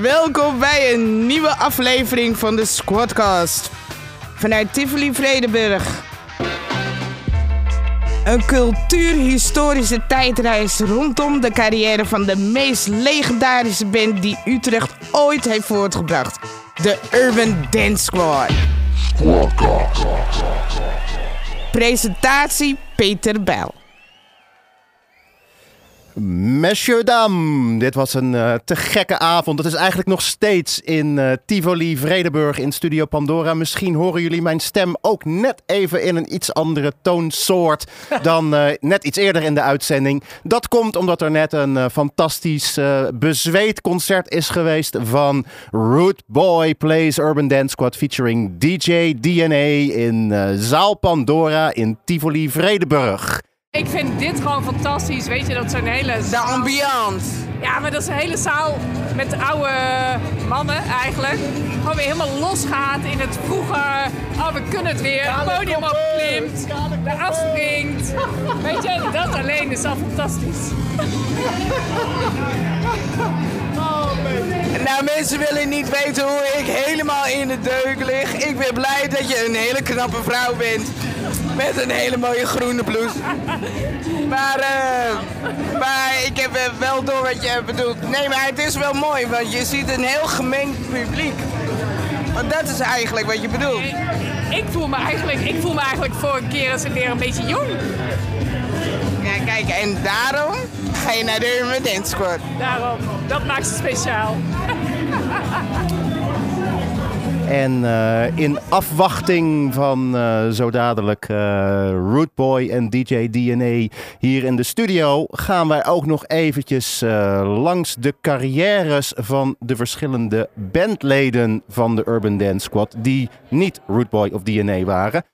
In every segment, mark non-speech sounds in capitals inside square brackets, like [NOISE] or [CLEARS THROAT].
Welkom bij een nieuwe aflevering van de Squadcast. Vanuit Tivoli Vredenburg. Een cultuurhistorische tijdreis rondom de carrière van de meest legendarische band die Utrecht ooit heeft voortgebracht. De Urban Dance Squad. Presentatie Peter Bijl. Monsieur Dam, dit was een eh, te gekke avond. Het is eigenlijk nog steeds in eh, Tivoli, Vredenburg in Studio Pandora. Misschien horen jullie mijn stem ook net even in een iets andere toonsoort [LAUGHS] dan eh, net iets eerder in de uitzending. Dat komt omdat er net een fantastisch bezweet concert is geweest van Root Boy Plays Urban Dance Squad featuring DJ DNA in Zaal Pandora in Tivoli, Vredenburg. Ik vind dit gewoon fantastisch. Weet je, dat zijn hele... De ambiance. Ja, maar dat is een hele zaal met oude mannen eigenlijk. Gewoon weer helemaal losgaat in het vroeger... Oh, we kunnen het weer. Het podium opklimt. De afspringt. Weet je, dat alleen is al fantastisch. [LAUGHS] Nou, mensen willen niet weten hoe ik helemaal in de deuk lig. Ik ben blij dat je een hele knappe vrouw bent. Met een hele mooie groene blouse. Maar, uh, maar ik heb wel door wat je bedoelt. Nee, maar het is wel mooi, want je ziet een heel gemengd publiek. Want dat is eigenlijk wat je bedoelt. Ik voel me eigenlijk, ik voel me eigenlijk voor een keer eens weer een beetje jong. Ja, kijk, en daarom ga je naar de Urban Dance Squad. Daarom, dat maakt het speciaal. [LAUGHS] En uh, in afwachting van uh, zo dadelijk uh, Rootboy en DJ DNA hier in de studio, gaan wij ook nog eventjes langs de carrières van de verschillende bandleden van de Urban Dance Squad, die niet Rootboy of DNA waren.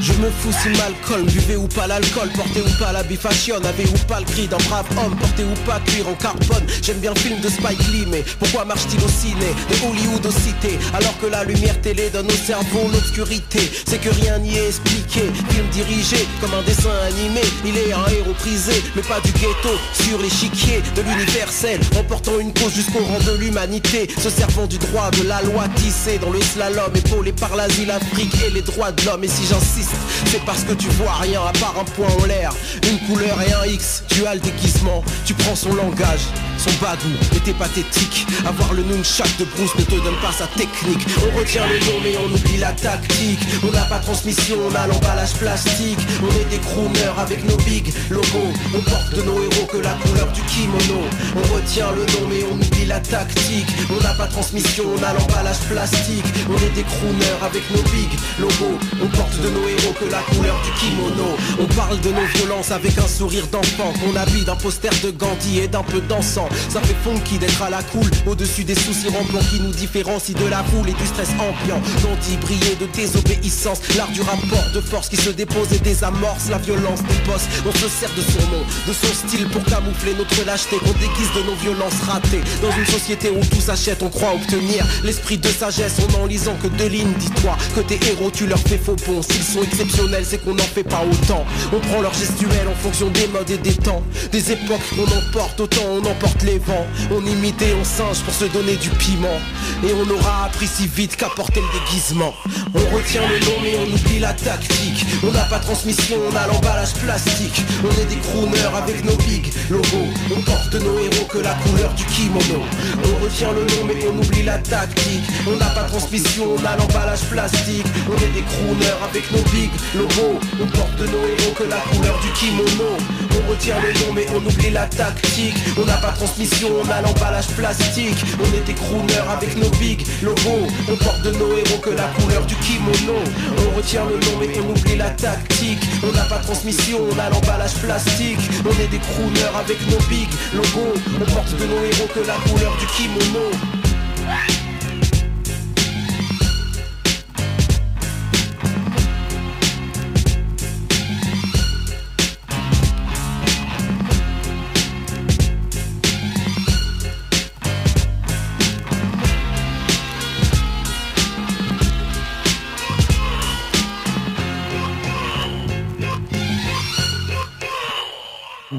Je me fous si Malcolm, buvez ou pas l'alcool, portez ou pas la bifashion, avez ou pas le cri d'un brave homme, portez ou pas cuir en carbone. J'aime bien le film de Spike Lee, mais pourquoi marche-t-il au ciné De Hollywood aux cités, alors que la lumière télé donne au cerveau l'obscurité? C'est que rien n'y est expliqué. Film dirigé comme un dessin animé, il est un héros prisé, mais pas du ghetto, sur l'échiquier de l'universel, emportant une cause jusqu'au rang de l'humanité, se servant du droit de la loi tissé dans le slalom, épaulé par l'asile Afrique et les droits de l'homme. Et si j'insiste c'est parce que tu vois rien à part un point en l'air. Une couleur et un X, tu as le déguisement. Tu prends son langage, son bagou était pathétique. Avoir le nunchak de Bruce ne te donne pas sa technique. On retient le nom mais on oublie la tactique. On n'a pas transmission, on a l'emballage plastique. On est des crooners avec nos big logos. On porte de nos héros que la couleur du kimono. On retient le nom mais on oublie la tactique. On n'a pas transmission, on a l'emballage plastique. On est des crooners avec nos big logos. On porte de nos héros que la couleur du kimono. On parle de nos violences avec un sourire d'enfant. Qu'on habille d'un poster de Gandhi et d'un peu d'encens Ça fait funky d'être à la cool. Au-dessus des soucis rampants qui nous différencient de la foule et du stress ambiant. Gandhi briller de désobéissance. L'art du rapport de force qui se dépose et désamorce La violence des boss. On se sert de son nom, de son style pour camoufler notre lâcheté. Qu'on déguise de nos violences ratées. Dans une société où tout s'achète on croit obtenir L'esprit de sagesse en en lisant que deux lignes Dis-toi. Que tes héros tu leur fais faux bon. S'ils sont exceptionnel, c'est qu'on n'en fait pas autant. On prend leur gestuelle en fonction des modes et des temps. Des époques qu'on emporte, autant on emporte les vents. On imite et on singe pour se donner du piment. Et on aura appris si vite qu'à porter le déguisement. On retient le nom mais on oublie la tactique. On n'a pas transmission, on a l'emballage plastique. On est des crooners avec nos big logos. On porte nos héros que la couleur du kimono. On retient le nom mais on oublie la tactique. On n'a pas transmission, on a l'emballage plastique. On est des crooners avec nos big logo On porte nos héros que la couleur du kimono. On retient le nom mais on oublie la tactique. On n'a pas transmission, on a l'emballage plastique. On est des crooners avec nos big logos On porte de nos héros que la couleur du kimono. On retient le nom mais on oublie la tactique. On n'a pas transmission, on a l'emballage plastique. On est des crooners avec nos big logos On porte de nos héros que la couleur du kimono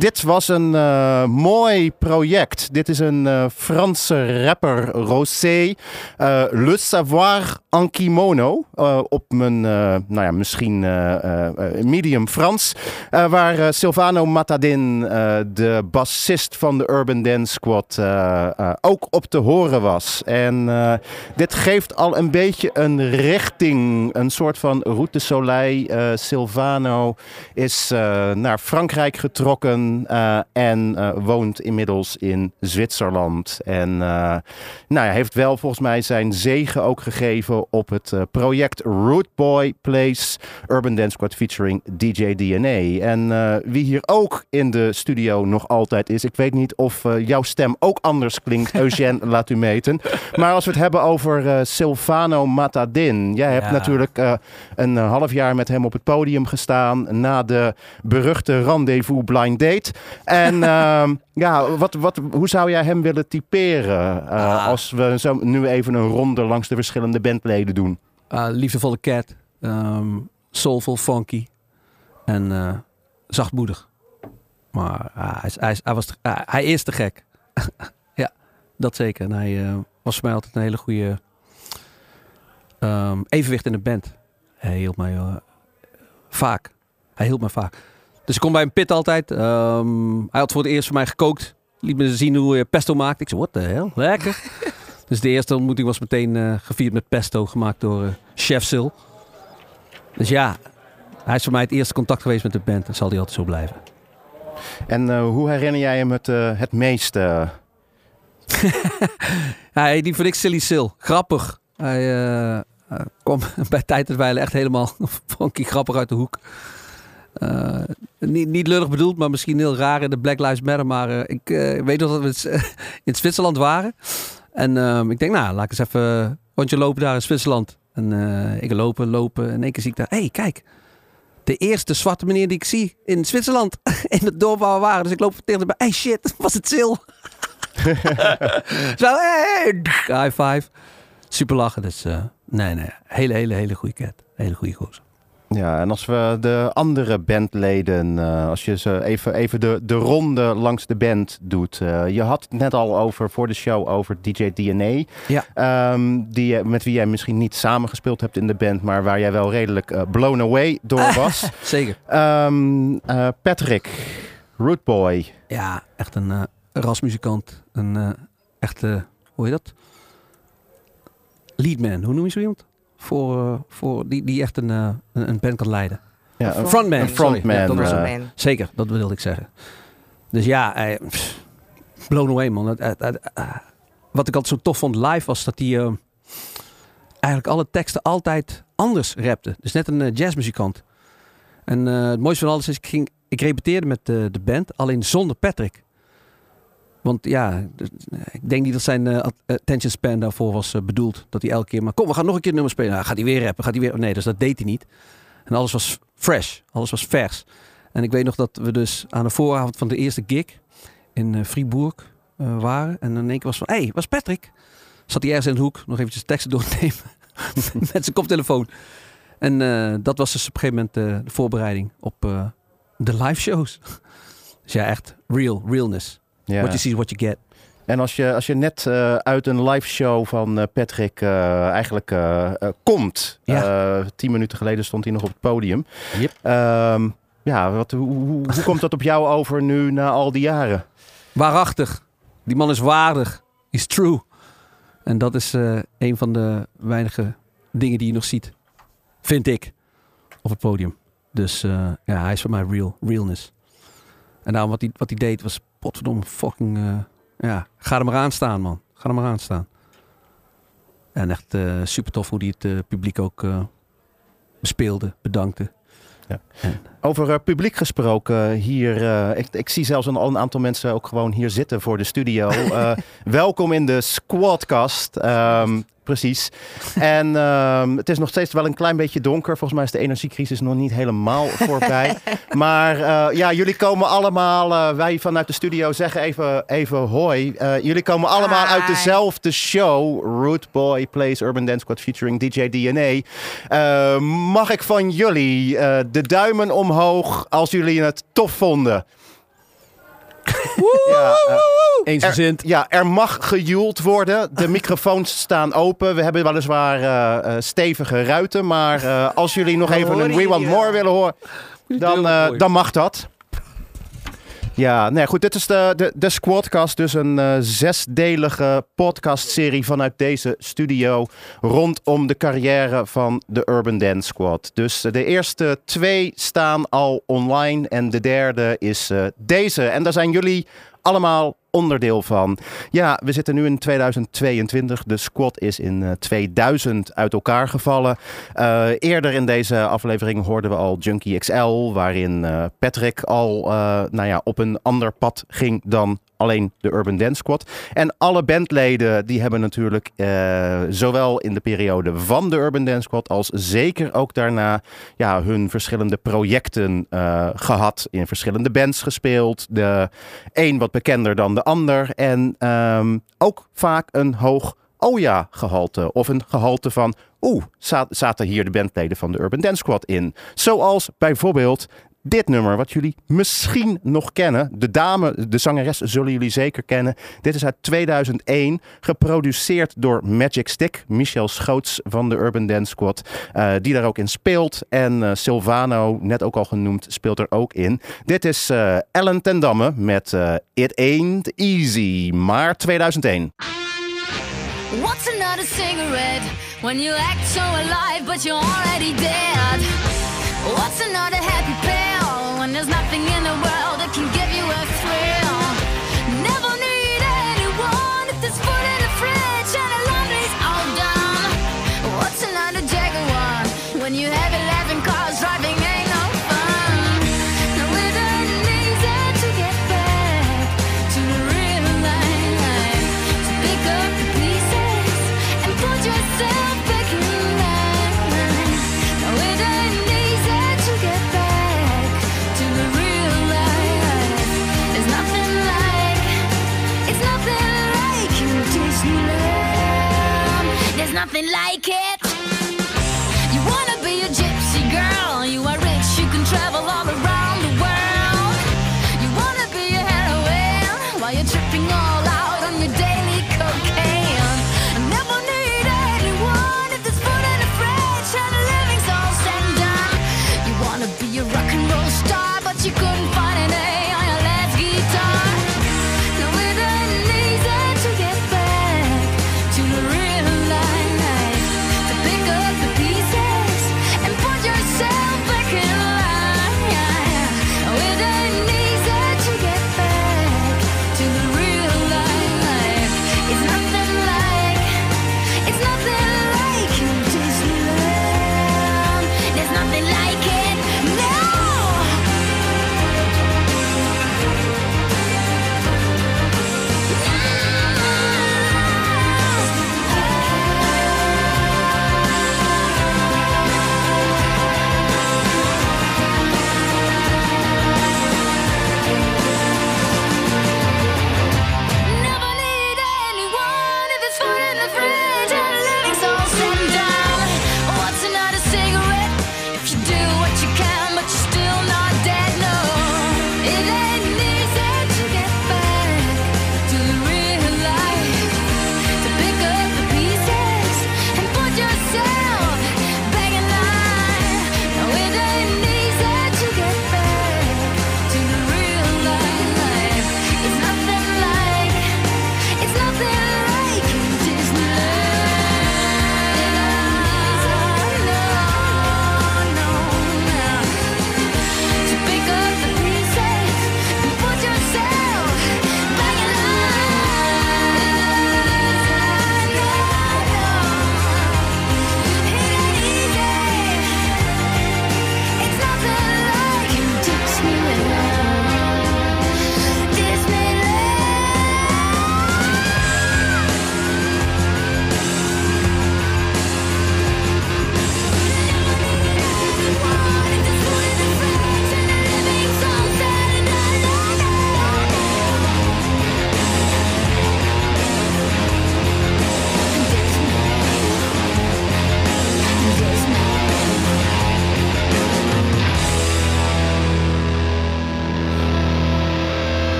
dit was een uh, mooi project. Dit is een uh, Franse rapper, Rosé. Uh, Le Savoir en kimono. op mijn, nou ja, misschien medium Frans. waar Silvano Matadin, de bassist van de Urban Dance Squad, ook op te horen was. En dit geeft al een beetje een richting. Een soort van route soleil. Silvano is naar Frankrijk getrokken uh, en uh, woont inmiddels in Zwitserland. En uh, nou ja, heeft wel volgens mij zijn zegen ook gegeven op het project Root Boy Plays Urban Dance Squad featuring DJ DNA. En wie hier ook in de studio nog altijd is, ik weet niet of jouw stem ook anders klinkt, [LAUGHS] Eugène, laat u meten. Maar als we het hebben over Silvano Matadin. Jij hebt ja. natuurlijk een half jaar met hem op het podium gestaan na de beruchte rendezvous blind date. En uh, [LAUGHS] ja, wat, wat, hoe zou jij hem willen typeren uh, als we zo nu even een ronde langs de verschillende bandleden doen? Uh, liefdevolle cat, um, soulful, funky en uh, zachtmoedig. Maar hij, hij, hij, was, hij is te gek. [LAUGHS] ja, dat zeker. En hij was voor mij altijd een hele goede um, evenwicht in de band. Hij hielp mij vaak. Hij hielp me vaak. Dus ik kom bij een pit altijd. Um, hij had voor het eerst voor mij gekookt. Liet me zien hoe je pesto maakt. Ik zei, wat de hel, lekker. [LAUGHS] dus de eerste ontmoeting was meteen uh, gevierd met pesto, gemaakt door uh, chef Sil. Dus ja, hij is voor mij het eerste contact geweest met de band. En zal hij altijd zo blijven. En uh, hoe herinner jij hem het, het meeste? [LAUGHS] ja, die vond ik silly Sil. Grappig. Hij kwam [LAUGHS] bij tijd en wijle echt helemaal funky grappig uit de hoek. Uh, niet, niet lullig bedoeld, maar misschien heel raar in de Black Lives Matter. Maar uh, ik uh, weet nog dat we [LAUGHS] in Zwitserland waren. En ehm, ik denk, nou, laat ik eens even een rondje lopen daar in Zwitserland. En ik lopen, lopen. En in één keer zie ik daar, hé, hey, kijk. De eerste zwarte meneer die ik zie in Zwitserland. [LAUGHS] in het dorp waar we waren. Dus ik loop tegen bij, hey shit, [LAUGHS] was het Sil? Zo, hey, high five. Super lachen. Dus nee, nee, hele, hele, hele goede cat. Hele goede gozer. Ja, en als we de andere bandleden, uh, als je ze even, even de, de ronde langs de band doet. Uh, je had het net al over voor de show over DJ DNA. Ja. Um, die, met wie jij misschien niet samengespeeld hebt in de band, maar waar jij wel redelijk uh, blown away door was. [LAUGHS] Zeker. Um, Patrick, Rootboy. Ja, echt een rasmuzikant. Een echte, hoe heet dat? Leadman, hoe noem je zo iemand? Voor, uh, voor die, die echt een, uh, een band kan leiden. Ja, een frontman. Een frontman. Ja, dat was zeker, dat wilde ik zeggen. Dus ja, hij, blown away man. wat ik altijd zo tof vond live was dat hij eigenlijk alle teksten altijd anders rapte. Dus net een jazzmuzikant. En het mooiste van alles is, ik, ging, ik repeteerde met de, de band, alleen zonder Patrick. Want ja, ik denk niet dat zijn uh, attention span daarvoor was uh, bedoeld. Dat hij elke keer maar, kom, we gaan nog een keer nummer spelen. Nou, gaat hij weer rappen, gaat hij weer... Nee, dus dat deed hij niet. En alles was fresh, alles was vers. En ik weet nog dat we dus aan de vooravond van de eerste gig in uh, Fribourg waren. En in één keer was van, hé, hey, was Patrick? Zat hij ergens in de hoek, nog eventjes teksten [LAUGHS] door te nemen. met zijn koptelefoon. En dat was dus op een gegeven moment de voorbereiding op de live shows. [LAUGHS] dus ja, echt real, realness. Ja. What you see is what you get. En als je, als je net uh, uit een live show van uh, Patrick uh, eigenlijk komt. Ja. tien minuten geleden stond hij nog op het podium. Yep. Um, ja, wat, hoe, hoe, hoe komt dat op jou over nu na al die jaren? Waarachtig. Die man is waardig. Is true. En dat is een van de weinige dingen die je nog ziet. Vind ik. Op het podium. Dus ja, hij is voor mij real. Realness. En daarom wat hij, wat hij deed was potverdomme fucking... Uh, ja, ga er maar aan staan, man. Ga er maar aan staan. En echt uh, super tof hoe hij het uh, publiek ook bespeelde, bedankte. Ja. Over publiek gesproken, hier, ik, ik, zie zelfs een, een, aantal mensen ook gewoon hier zitten voor de studio. [LAUGHS] welkom in de Squadcast. Um, precies. En um, het is nog steeds wel een klein beetje donker. Volgens mij is de energiecrisis nog niet helemaal voorbij. [LAUGHS] maar ja, jullie komen allemaal, wij vanuit de studio zeggen even, even hoi. Jullie komen allemaal Hi. uit dezelfde show. Root Boy Plays Urban Dance Squad featuring DJ DNA. mag ik van jullie de duimen omhoog als jullie het tof vonden? Ja, eh, Eensgezind. er, ja, er mag gejoeld worden. De microfoons [LAUGHS] staan open. We hebben weliswaar eh, eh, stevige ruiten. Maar eh, als jullie nog even een We Want More willen horen, dan, eh, dan mag dat. Ja, nee, goed. Dit is de, de, de Squadcast. Dus een eh, zesdelige podcastserie vanuit deze studio. Rondom de carrière van de Urban Dance Squad. Dus eh, de eerste twee staan al online. En de derde is eh, deze. En daar zijn jullie allemaal onderdeel van. Ja, we zitten nu in 2022. De squad is in eh, 2000 uit elkaar gevallen. Eh, eerder in deze aflevering hoorden we al Junkie XL, waarin eh, Patrick al eh, nou ja, op een ander pad ging dan alleen de Urban Dance Squad. En alle bandleden die hebben natuurlijk eh, zowel in de periode van de Urban Dance Squad als zeker ook daarna ja, hun verschillende projecten eh, gehad. In verschillende bands gespeeld. De een wat bekender dan de ander. En ehm, ook vaak een hoog oh ja gehalte. Of een gehalte van oeh, za- zaten hier de bandleden van de Urban Dance Squad in. Zoals bijvoorbeeld dit nummer, wat jullie misschien nog kennen. De dame, de zangeres, zullen jullie zeker kennen. Dit is uit 2001, geproduceerd door Magic Stick. Michel Schoots van de Urban Dance Squad, eh, die daar ook in speelt. En eh, Silvano, net ook al genoemd, speelt er ook in. Dit is eh, Ellen ten Damme met It Ain't Easy, maar 2001. What's another cigarette when you act so alive but you're already dead? What's another happy pill when there's nothing in the world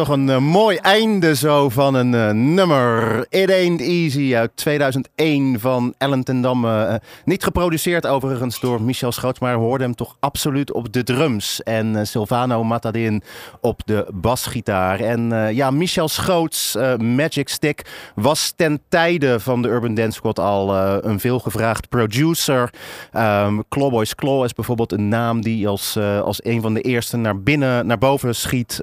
toch een eh, mooi einde zo van een eh, nummer. It Ain't Easy uit 2001 van Ellen ten Damme. Eh, niet geproduceerd overigens door Michel Schoots, maar hoorde hem toch absoluut op de drums. En Silvano Matadin op de basgitaar. En ja, Michel Schoots, Magic Stick, was ten tijde van de Urban Dance Squad al een veelgevraagd producer. Um, Clawboys Claw is bijvoorbeeld een naam die als, als een van de eerste naar binnen, naar boven schiet.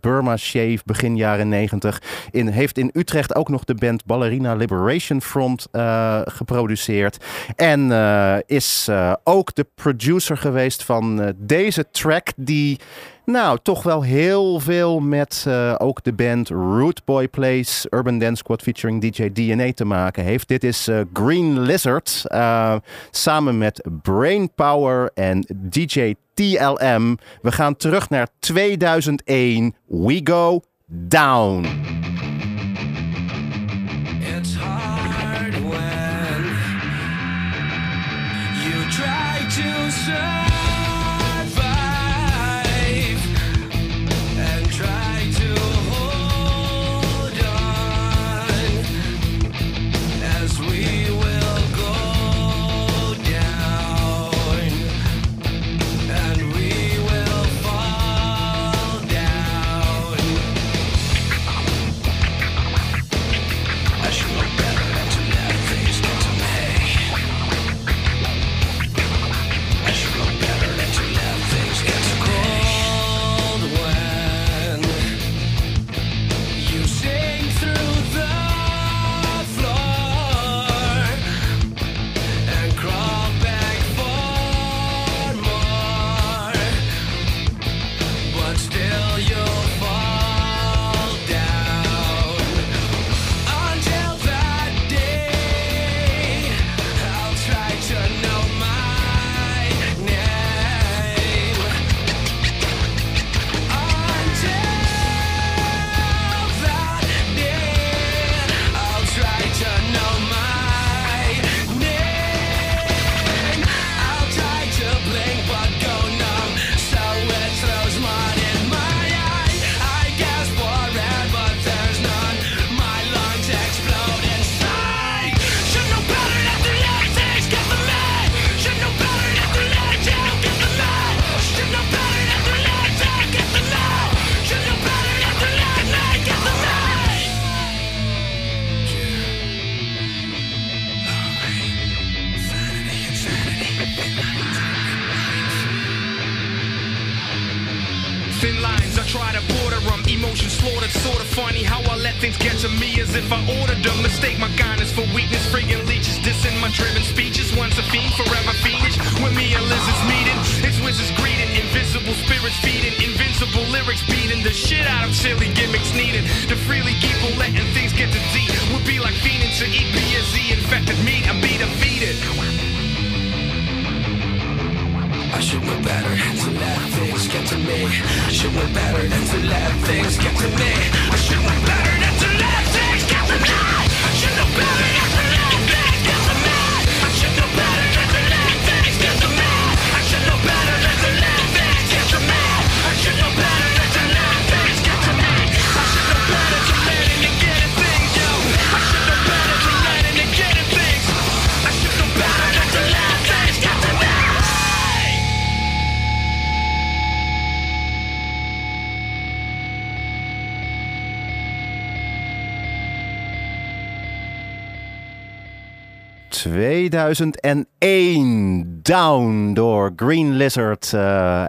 Burma Begin jaren 90. In, heeft in Utrecht ook nog de band Ballerina Liberation Front eh, geproduceerd. En eh, is eh, ook de producer geweest van deze track die... Nou, toch wel heel veel met eh, ook de band Root Boy Plays Urban Dance Squad featuring DJ DNA te maken heeft. Dit is eh, Green Lizard eh, samen met Brain Power en DJ TLM. We gaan terug naar 2001. We go down. It's hard you try to ...2001 Down door Green Lizard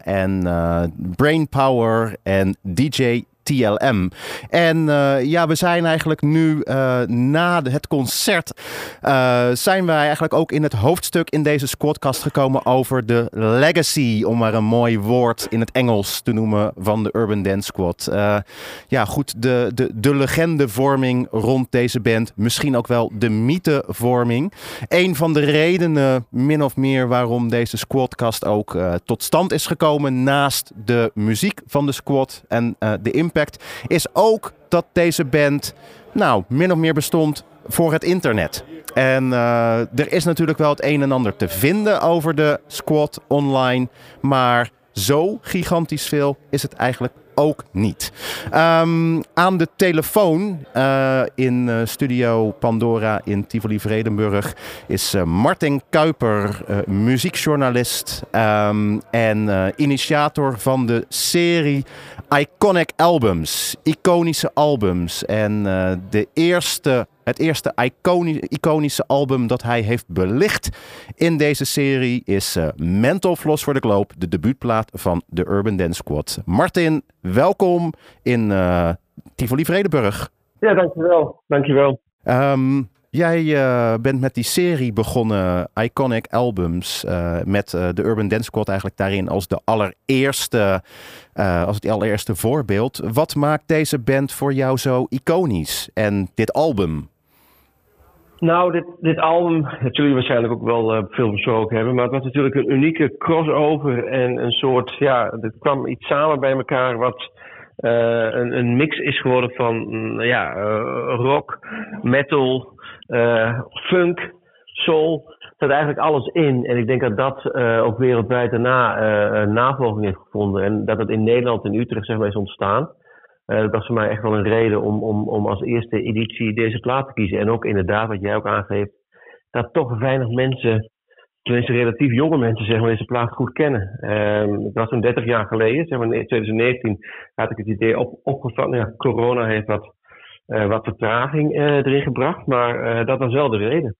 en eh, Brain Power en DJ TLM. En eh, ja, we zijn eigenlijk nu eh, na het concert... eh, zijn wij eigenlijk ook in het hoofdstuk in deze squadcast gekomen over de legacy... om maar een mooi woord in het Engels te noemen van de Urban Dance Squad. Ja, goed, de, de, de legendevorming rond deze band. Misschien ook wel de mythevorming. Een van de redenen, min of meer, waarom deze squadcast ook tot stand is gekomen... naast de muziek van de squad en de impact... is ook dat deze band, nou, min of meer bestond voor het internet. En eh, er is natuurlijk wel het een en ander te vinden over de squad online. Maar zo gigantisch veel is het eigenlijk ook niet. Ehm, aan de telefoon uh, in uh, studio Pandora in Tivoli-Vredenburg is uh, Martin Kuiper, muziekjournalist um, en initiator van de serie Iconic Albums, iconische albums. En de eerste het eerste iconische album dat hij heeft belicht in deze serie is uh, Mental Floss voor de Globe, de debuutplaat van de Urban Dance Squad. Martin, welkom in uh, Tivoli Vredenburg. Ja, dankjewel. Dankjewel. Um, Jij uh, bent met die serie begonnen, Iconic Albums, met de Urban Dance Squad eigenlijk daarin als de allereerste, als het allereerste voorbeeld. Wat maakt deze band voor jou zo iconisch en dit album? Nou, dit, dit album, dat jullie waarschijnlijk ook wel uh, veel besproken hebben, maar het was natuurlijk een unieke crossover en een soort, ja, er kwam iets samen bij elkaar wat uh, een, een, mix is geworden van, mm, ja, uh, rock, metal, funk, soul. Er zat eigenlijk alles in en ik denk dat dat ook wereldwijd daarna navolging heeft gevonden en dat het in Nederland en Utrecht zeg maar is ontstaan. Uh, dat was voor mij echt wel een reden om, om, om als eerste editie deze plaat te kiezen. En ook inderdaad, wat jij ook aangeeft, dat toch weinig mensen, tenminste relatief jonge mensen, zeg maar, deze plaat goed kennen. Uh, dat was een 30 jaar geleden, zeg maar in 2019, had ik het idee op, opgevat. Nou ja, corona heeft wat, uh, wat vertraging uh, erin gebracht, maar dat was wel de reden.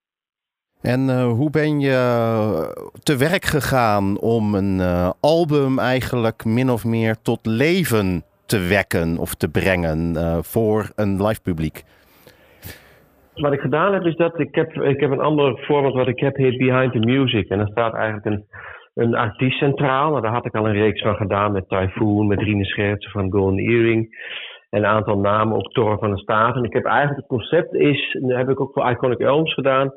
En hoe ben je te werk gegaan om een album eigenlijk min of meer tot leven te wekken of te brengen uh, voor een live publiek? Wat ik gedaan heb is dat ik heb, ik heb een ander format wat ik heb heet Behind the Music. En daar staat eigenlijk een, een artiest centraal. Nou, daar had ik al een reeks van gedaan met Typhoon, met Rine Schertsen van Golden Earring. En een aantal namen, ook Thor van de Staat. En ik heb eigenlijk het concept is, dat heb ik ook voor Iconic Elms gedaan.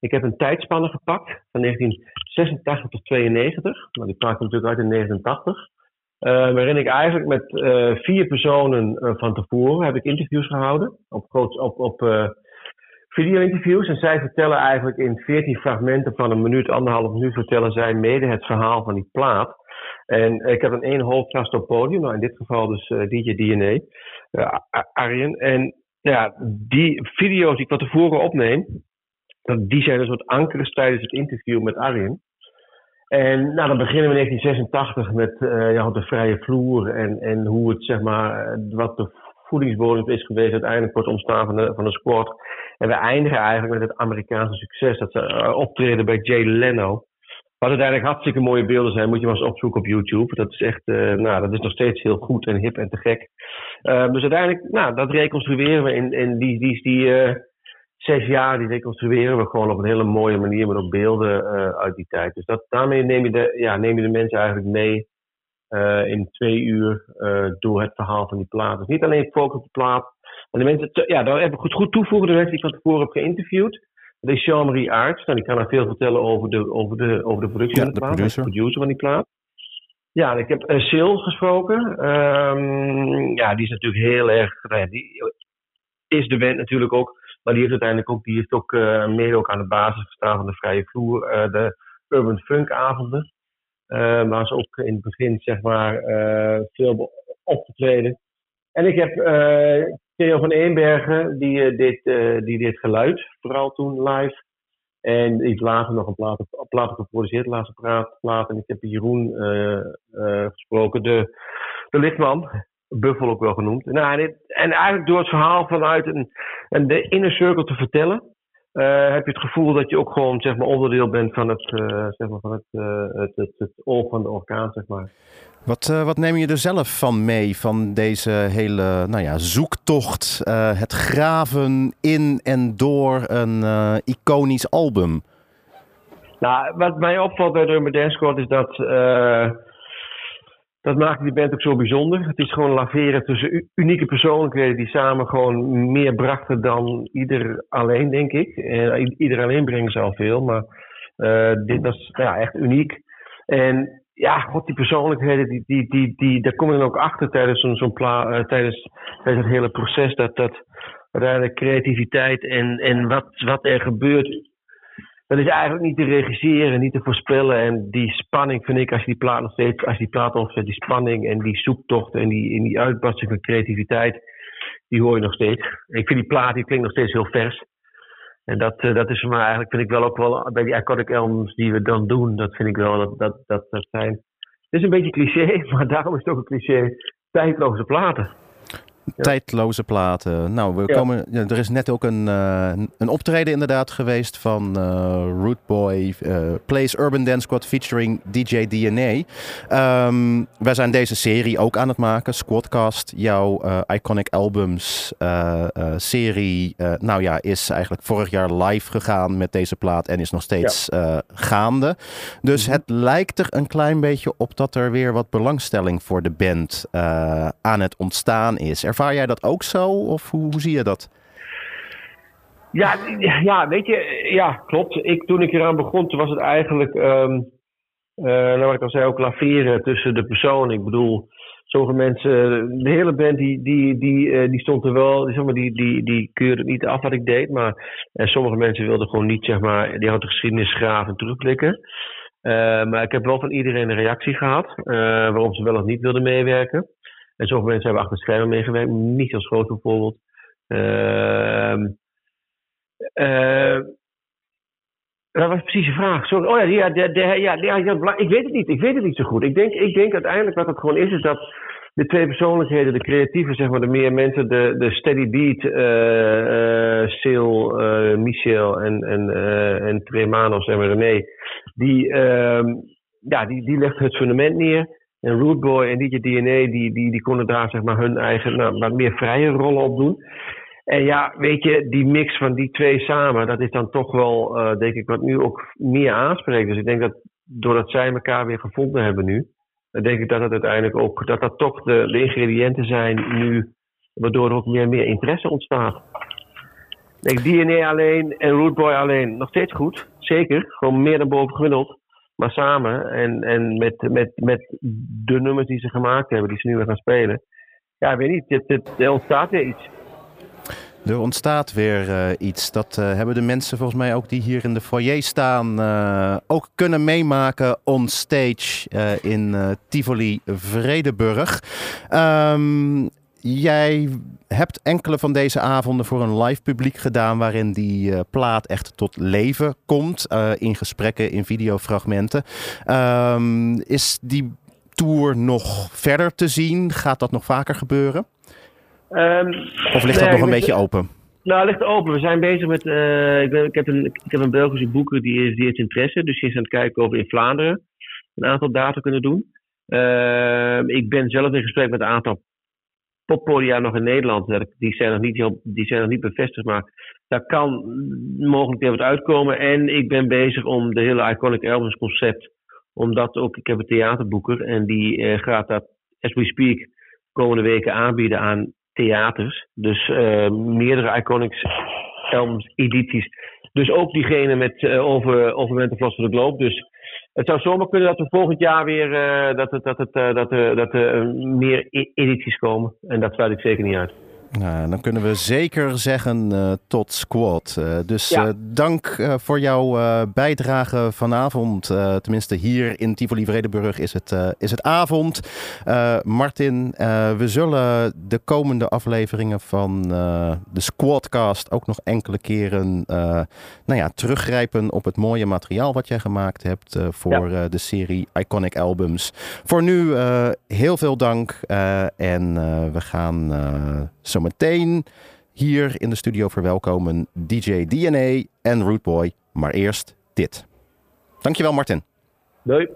Ik heb een tijdspanne gepakt van 1986 tot 92. Nou, die praat natuurlijk uit in 89. Uh, waarin ik eigenlijk met uh, vier personen uh, van tevoren heb ik interviews gehouden. Op, op, op video-interviews. En zij vertellen eigenlijk in veertien fragmenten van een minuut, anderhalf minuut, vertellen zij mede het verhaal van die plaat. En ik heb een één hoofdgast op podium, nou in dit geval dus DJ DNA, Arjen. En ja, die video's die ik van tevoren opneem, die zijn een soort ankers tijdens het interview met Arjen. En nou, dan beginnen we in 1986 met uh, ja, de vrije vloer en, en hoe het, zeg maar, eh, wat de voedingsbodem is geweest uiteindelijk voor het ontstaan van de, van de squad. En we eindigen eigenlijk met het Amerikaanse succes, dat ze uh, optreden bij Jay Leno. Wat uiteindelijk hartstikke mooie beelden zijn, moet je maar eens opzoeken op YouTube. Dat is echt, uh, nou, dat is nog steeds heel goed en hip en te gek. dus uiteindelijk, nou, dat reconstrueren we in, in die, die, die zes jaar, die reconstrueren we gewoon op een hele mooie manier met ook beelden uh, uit die tijd. Dus dat, daarmee neem je, de, ja, neem je de mensen eigenlijk mee uh, in twee uur uh, door het verhaal van die plaat. Dus niet alleen focus op de plaat. En de mensen, ja, daar heb ik goed, goed toevoegen, de mensen die ik van tevoren heb geïnterviewd. Dat is Jean-Marie Aerts. Nou, die kan er veel vertellen over de, over de, over de productie ja, van de, de plaat. Producer. De producer van die plaat. Ja, ik heb Sil gesproken. Um, ja, die is natuurlijk heel erg. Die is de band natuurlijk ook maar die heeft uiteindelijk ook, die heeft ook uh, mede ook aan de basis gestaan van de vrije vloer, uh, de Urban Funk avonden. Uh, waar ze ook in het begin zeg maar veel opgetreden. En ik heb Theo van Eenbergen, die, dit, die dit geluid, vooral toen live. En heeft later nog een plaat, plaat geproduceerd, laatste plaat. En ik heb Jeroen gesproken, de, de lidman. Buffel ook wel genoemd. Nou, en, en, eigenlijk door het verhaal vanuit een, een de inner circle te vertellen, uh, heb je het gevoel dat je ook gewoon zeg maar, onderdeel bent van het, uh, zeg maar, van het, uh, het, het, het oog van de orkaan. Zeg maar. Wat, wat neem je er zelf van mee, van deze hele nou ja, zoektocht, het graven in en door een iconisch album? Nou, wat mij opvalt bij Dance Squad is dat dat maakt die band ook zo bijzonder. Het is gewoon laveren tussen unieke persoonlijkheden die samen gewoon meer brachten dan ieder alleen, denk ik. En ieder alleen brengt ze al veel, maar uh, dit was ja, echt uniek. En ja, god, die persoonlijkheden, die, die, die, die, daar kom je dan ook achter tijdens, zo'n zo'n uh, tijdens, tijdens het hele proces. Dat, dat uiteindelijk creativiteit en, en wat, wat er gebeurt dat is eigenlijk niet te regisseren, niet te voorspellen. En die spanning vind ik, als je die plaat nog steeds, als je die plaat opzet, die spanning en die zoektocht en die, en die uitbarsting van creativiteit, die hoor je nog steeds. Ik vind die plaat, die klinkt nog steeds heel vers. En dat, eh, dat is voor mij eigenlijk, vind ik wel ook wel, bij die iconic albums die we dan doen, dat vind ik wel, dat, dat, dat, dat zijn, het is een beetje cliché, [LAUGHS] maar daarom is het ook een cliché, tijdloze platen. Tijdloze platen. Nou, we Ja. komen, er is net ook een, eh, een optreden inderdaad geweest van eh Root Boy eh, Plays Urban Dance Squad featuring DJ DNA. Ehm, wij zijn deze serie ook aan het maken, Squadcast. Jouw Iconic Albums serie, nou ja, is eigenlijk vorig jaar live gegaan met deze plaat en is nog steeds gaande. Dus het lijkt er een klein beetje op dat er weer wat belangstelling voor de band aan het ontstaan is. Ervaar jij dat ook zo of hoe, hoe zie je dat? Ja, ja, weet je, ja, klopt. Ik, toen ik eraan begon, toen was het eigenlijk, ehm eh, nou wat ik al zei, ook laveren tussen de personen. Ik bedoel, sommige mensen, de hele band die, die, die, eh, die stond er wel, die, zeg maar, die, die, die keurde niet af wat ik deed, maar eh, sommige mensen wilden gewoon niet, zeg maar, die hadden de geschiedenis graven en maar ik heb wel van iedereen een reactie gehad, eh, waarom ze wel of niet wilden meewerken. En sommige mensen hebben achter de schermen meegewerkt, niet als groot bijvoorbeeld. Ehm eh, dat was precies de vraag. Oh ja, ja, de, ik weet het niet. Ik weet het niet zo goed. Ik denk, ik denk uiteindelijk wat het gewoon is, is dat de twee persoonlijkheden, de creatieve, zeg maar, de meer mensen, de, de steady beat, eh Sil, eh, Michel en, en, en Tremanos en René, die, ehm, ja, die, die legden het fundament neer. En Rootboy en DJ DNA, die, die, die konden daar zeg maar hun eigen, nou, wat meer vrije rollen op doen. En ja, weet je, die mix van die twee samen, dat is dan toch wel, eh, denk ik, wat nu ook meer aanspreekt. Dus ik denk dat doordat zij elkaar weer gevonden hebben nu, dan denk ik dat het uiteindelijk ook, dat dat toch de, ingrediënten zijn nu, waardoor er ook meer meer interesse ontstaat. Ik DNA alleen en Rootboy alleen, nog steeds goed, zeker, gewoon meer dan boven gemiddeld. Maar samen en, en met, met, met de nummers die ze gemaakt hebben, die ze nu weer gaan spelen. Ja, weet niet, het, het, er ontstaat weer iets. Er ontstaat weer eh, iets. Dat eh, hebben de mensen volgens mij ook die hier in de foyer staan eh, ook kunnen meemaken on stage in Tivoli Vredeburg. Ehm, jij hebt enkele van deze avonden voor een live publiek gedaan waarin die eh, plaat echt tot leven komt eh, in gesprekken, in videofragmenten. Ehm, is die tour nog verder te zien? Gaat dat nog vaker gebeuren? Ehm, Of ligt nee, dat nog een beetje open? Nou, het ligt open. We zijn bezig met. eh, ik, ben- ik, heb een, ik heb een Belgische boeker die, is, die heeft interesse. Dus die is aan het kijken of we in Vlaanderen een aantal data kunnen doen. Ehm, ik ben zelf in gesprek met een aantal poppodia nog in Nederland. Die zijn nog niet, die zijn nog niet bevestigd, maar daar kan mogelijk weer wat uitkomen. En ik ben bezig om de hele Iconic Albums concept, omdat ook, ik heb een theaterboeker en die eh, gaat dat, as we speak, komende weken aanbieden aan theaters. Dus eh, meerdere Iconics albums, edities. Dus ook diegene met eh, over, over Mental Floss for the. Dus het zou zomaar kunnen dat we volgend jaar weer eh, dat, het, dat, het, eh, dat, er dat er eh, meer edities komen. En dat sluit ik zeker niet uit. Nou, dan kunnen we zeker zeggen eh, tot squad. Eh, dus Ja. eh, dank voor jouw bijdrage vanavond. Tenminste, hier in Tivoli Vredenburg is het, is het avond. Martin, we zullen de komende afleveringen van de Squadcast ook nog enkele keren nou ja, teruggrijpen op het mooie materiaal wat jij gemaakt hebt voor de serie Iconic Albums. Voor nu heel veel dank en we gaan zo meteen hier in de studio verwelkomen DJ DNA en Rootboy. Maar eerst dit. Dankjewel Martin. Doei.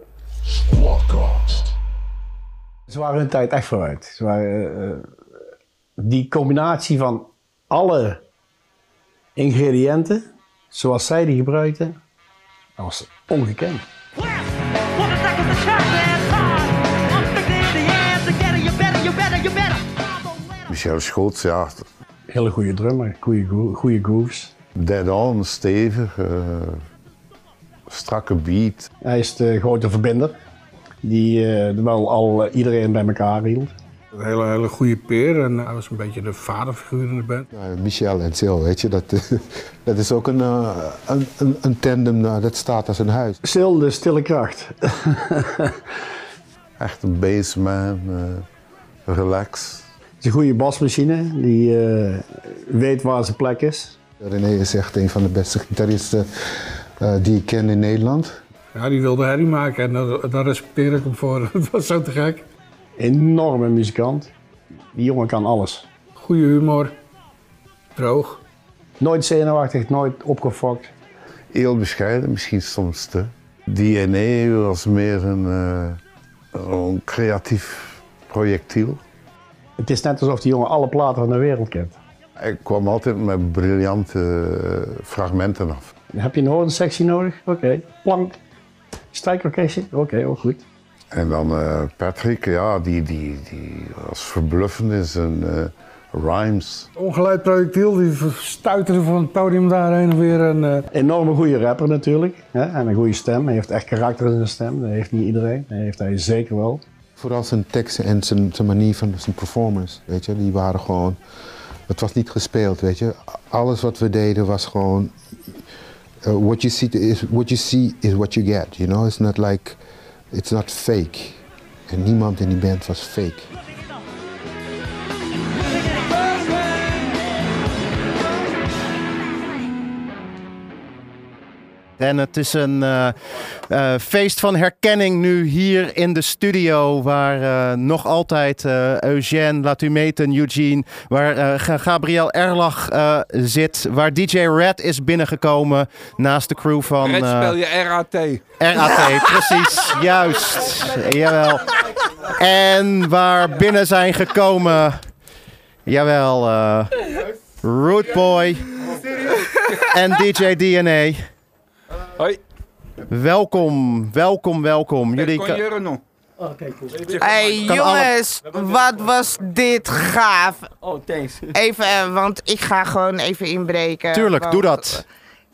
Ze waren hun tijd echt vooruit. Ze waren, eh, eh, die combinatie van alle ingrediënten, zoals zij die gebruikten, dat was ongekend. Michel Schots, ja, Hele goede drummer, goede, gro- goede grooves. dead on, stevig, eh, strakke beat. Hij is de grote verbinder, die eh, wel al eh, iedereen bij elkaar hield. Een hele, hele goede peer en hij was een beetje de vaderfiguur in de band. Ja, Michel en Sil, weet je, dat, [LAUGHS] dat is ook een, uh, een, een, een, tandem uh, dat staat als een huis. Sil, de stille kracht. [LAUGHS] Echt een bassman, uh, relax. Het is een goede basmachine, die weet waar zijn plek is. René is echt een van de beste gitaristen die ik ken in Nederland. Ja, die wilde herrie maken en daar, daar respecteer ik hem voor. [LAUGHS] Dat was zo te gek. Enorme muzikant. Die jongen kan alles. Goede humor. Droog. Nooit zenuwachtig, nooit opgefokt. Heel bescheiden, misschien soms te. DNA was meer een, uh, een creatief projectiel. Het is net alsof die jongen alle platen van de wereld kent. Ik kwam altijd met briljante fragmenten af. Heb je een horensectie nodig? Oké. Okay. Plank. Strijkorkestje? Oké, okay, ook goed. En dan uh, Patrick, ja, die, die, die was verbluffend in zijn uh, rhymes. Ongeleid projectiel, die stuiterde van het podium daarheen en weer. En, uh... Enorme goede rapper natuurlijk. Hè? En een goede stem. Hij heeft echt karakter in zijn stem. Dat heeft niet iedereen. Dat heeft hij zeker wel. Vooral zijn teksten en zijn, zijn manier van zijn performance, weet je. Die waren gewoon... Het was niet gespeeld, weet je. Alles wat we deden was gewoon... Uh, what, you see is, what you see is what you get, you know. It's not like... It's not fake. En niemand in die band was fake. En het is een uh, uh, feest van herkenning nu hier in de studio. Waar uh, nog altijd Eugène, laat u meten, Eugene. Waar Gabriel Erlach zit. Waar DJ Red is binnengekomen naast de crew van... Red spel je RAT. RAT, precies. [LAUGHS] Juist. Jawel. En waar binnen zijn gekomen... Jawel. Root Boy. En DJ DNA. Hoi. Welkom, welkom, welkom. Jullie kan je nog. Hey jongens, wat was dit gaaf. Oh, thanks. Even, want ik ga gewoon even inbreken. Tuurlijk, want, doe dat.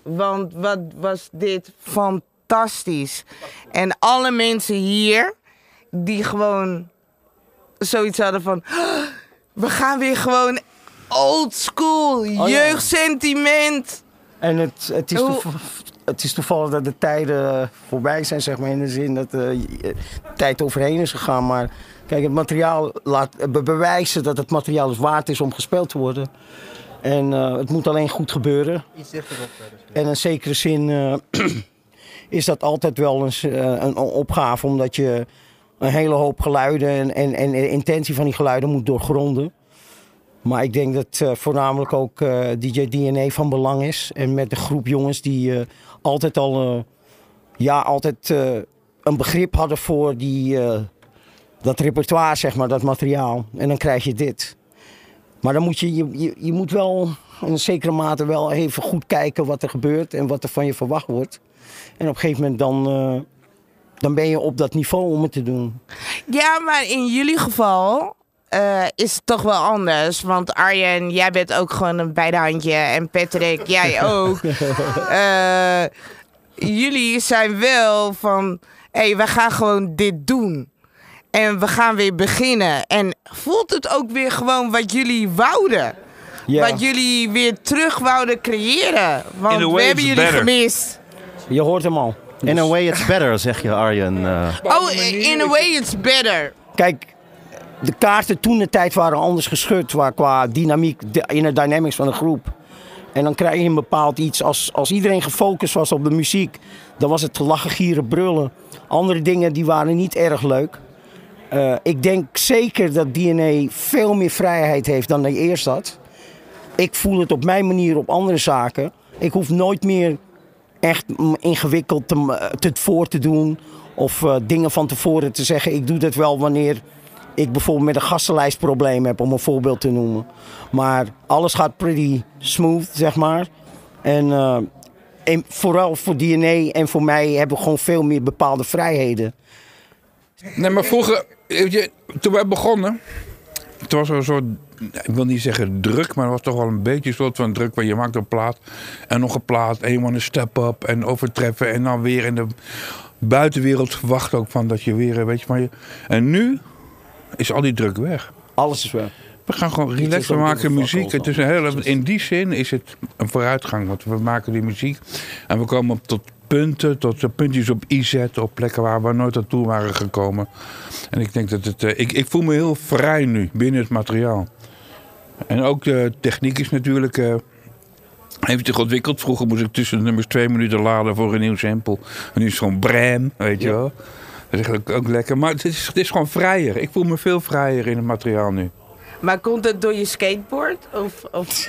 Want wat was dit fantastisch. En alle mensen hier, die gewoon zoiets hadden van... We gaan weer gewoon old school, Oh, ja. jeugdsentiment. En het, het, is Hoe- toev- het is toevallig dat de tijden voorbij zijn, zeg maar, in de zin dat de tijd overheen is gegaan. Maar kijk, het materiaal laat be- bewijzen dat het materiaal dus waard is om gespeeld te worden. En eh, het moet alleen goed gebeuren. En in zekere zin eh, [CLEARS THROAT] is dat altijd wel eens, eh, een opgave, omdat je een hele hoop geluiden en, en, en de intentie van die geluiden moet doorgronden. Maar ik denk dat eh, voornamelijk ook eh, DJ DNA van belang is. En met de groep jongens die eh, altijd al eh, ja, altijd, eh, een begrip hadden voor die, eh, dat repertoire, zeg maar, dat materiaal. En dan krijg je dit. Maar dan moet je, je, je, je moet wel in zekere mate wel even goed kijken wat er gebeurt en wat er van je verwacht wordt. En op een gegeven moment dan, dan ben je op dat niveau om het te doen. Ja, maar in jullie geval eh, is het toch wel anders. Want Arjen, jij bent ook gewoon een bijdehandje. En Patrick, [LAUGHS] jij ook. Eh, jullie zijn wel van... Hé, hey, we gaan gewoon dit doen. En we gaan weer beginnen. En voelt het ook weer gewoon wat jullie wouden? Ja. Wat jullie weer terug wouden creëren. Want we hebben jullie better. gemist. Je hoort hem al. In a way it's better, zeg je Arjen. eh. Oh, in a way it's better. Kijk, de kaarten toen de tijd waren anders geschud qua, dynamiek, de dynamics van de groep. En dan krijg je een bepaald iets. Als, als iedereen gefocust was op de muziek, dan was het lachen, gieren, brullen. Andere dingen die waren niet erg leuk. Eh, ik denk zeker dat DNA veel meer vrijheid heeft dan hij eerst had. Ik voel het op mijn manier op andere zaken. Ik hoef nooit meer echt ingewikkeld te, m- te voor te doen. Of eh, dingen van tevoren te zeggen. Ik doe dat wel wanneer ik bijvoorbeeld met een gastenlijst probleem heb, om een voorbeeld te noemen. Maar alles gaat pretty smooth, zeg maar. En, eh, vooral voor DNA en voor mij hebben we gewoon veel meer bepaalde vrijheden. Nee, maar vroeger, toen wij begonnen, het was een soort, ik wil niet zeggen druk, maar het was toch wel een beetje een soort van druk. Want je maakt een plaat en nog een plaat en je moet een step up en overtreffen. En dan weer in de buitenwereld verwacht ook van dat je weer, weet je, maar en nu is al die druk weg. Alles is wel. We gaan gewoon relaxed, we maken muziek. Het is een hele, in die zin is het een vooruitgang, want we maken die muziek. En we komen op tot punten, tot de puntjes op i zetten, op plekken waar we nooit naartoe waren gekomen. En ik denk dat het, eh, ik, ik voel me heel vrij nu binnen het materiaal. En ook de techniek is natuurlijk, eh, heeft zich ontwikkeld. Vroeger moest ik tussen de nummers twee minuten laden voor een nieuw sample. En nu is het gewoon bram, weet je wel. Dat is eigenlijk ook lekker. Maar het is, het is gewoon vrijer. Ik voel me veel vrijer in het materiaal nu. Maar komt het door je skateboard? Of, of... [LAUGHS]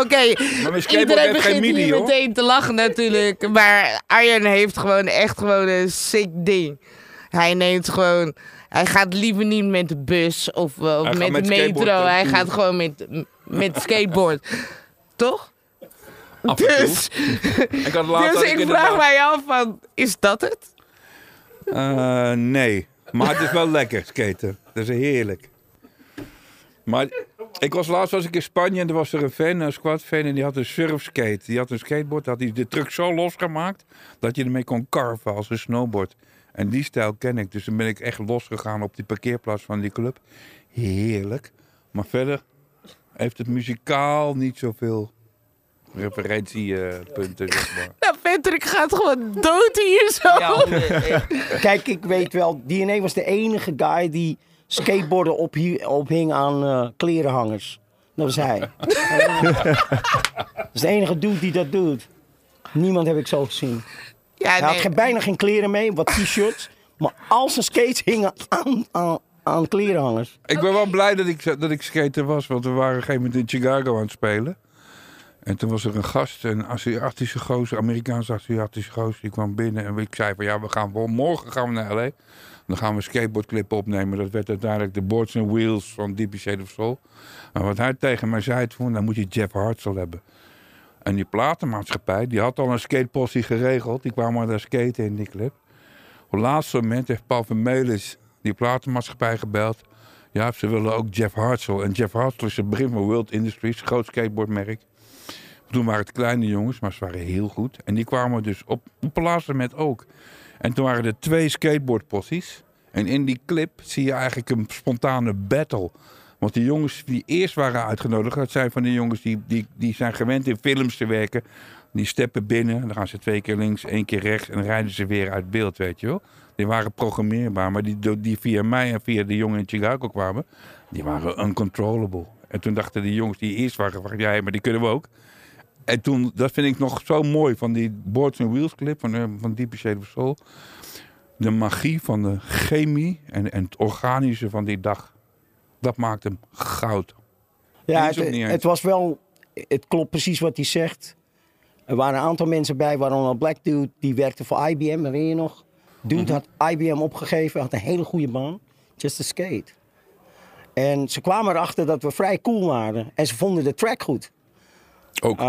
Oké, skateboard iedereen heeft geen begint hier hoor. meteen te lachen natuurlijk. Maar Arjen heeft gewoon echt gewoon een sick ding. Hij neemt gewoon... Hij gaat liever niet met de bus of, gaat met, met de metro. Hij gaat gewoon met, met [LAUGHS] skateboard. Toch? Af en toe. Dus, Ik had laatst [LAUGHS] dus ik vraag mij af van, is dat het? Eh, nee, maar het is wel lekker skaten. Dat is heerlijk. Maar ik was laatst was ik in Spanje en er was er een fan, een squad fan, en die had een surfskate. Die had een skateboard, had hij de truck zo losgemaakt dat je ermee kon carven als een snowboard. En die stijl ken ik, dus dan ben ik echt losgegaan op die parkeerplaats van die club. Heerlijk. Maar verder heeft het muzikaal niet zoveel referentiepunten, [LAUGHS] zeg maar. Nou, Patrick gaat gewoon dood hier zo. [LAUGHS] Kijk, ik weet wel, DNA was de enige guy die skateboarden ophie- ophing aan eh, klerenhangers. Dat was hij. [LAUGHS] dat is de enige dude die dat doet. Niemand heb ik zo gezien. Ja, hij had geen, bijna geen kleren mee, wat t-shirts. Maar al zijn skates hingen aan, aan, aan klerenhangers. Ik ben wel blij dat ik, dat ik skater was, want we waren op een gegeven moment in Chicago aan het spelen. En toen was er een gast, een Aziatische gozer, Amerikaanse Aziatische gozer, die kwam binnen. En ik zei van ja, we gaan, morgen gaan we naar L.A. Dan gaan we skateboardclippen opnemen. Dat werd uiteindelijk de Boards and Wheels van Deep Shade of Soul. Maar wat hij tegen mij zei, toen, dan moet je Jeff Hartzell hebben. En die platenmaatschappij, die had al een skatepostie geregeld. Die kwamen daar skaten in die clip. Op het laatste moment heeft Paul Vermeulen die platenmaatschappij gebeld. Ja, ze willen ook Jeff Hartzell. En Jeff Hartzell is het begin van World Industries, groot skateboardmerk. Toen waren het kleine jongens, maar ze waren heel goed. En die kwamen dus op, laatste moment ook. En toen waren er twee skateboardpossies. En in die clip zie je eigenlijk een spontane battle. Want die jongens die eerst waren uitgenodigd, dat zijn van die jongens die, die, die zijn gewend in films te werken. Die steppen binnen, dan gaan ze twee keer links, één keer rechts en rijden ze weer uit beeld, weet je wel. Die waren programmeerbaar, maar die, die via mij en via de jongen in Chicago kwamen, die waren uncontrollable. En toen dachten die jongens die eerst waren, ja, maar die kunnen we ook. En toen, dat vind ik nog zo mooi van die Boards and Wheels clip van, eh, van Deep Shade of Soul. De magie van de chemie en, en het organische van die dag. Dat maakt hem goud. Ja, het, het was wel, het klopt precies wat hij zegt. Er waren een aantal mensen bij, waaronder black dude, die werkte voor IBM, dat weet je nog. Dude had IBM opgegeven, had een hele goede baan, just to skate. En ze kwamen erachter dat we vrij cool waren en ze vonden de track goed. Ook.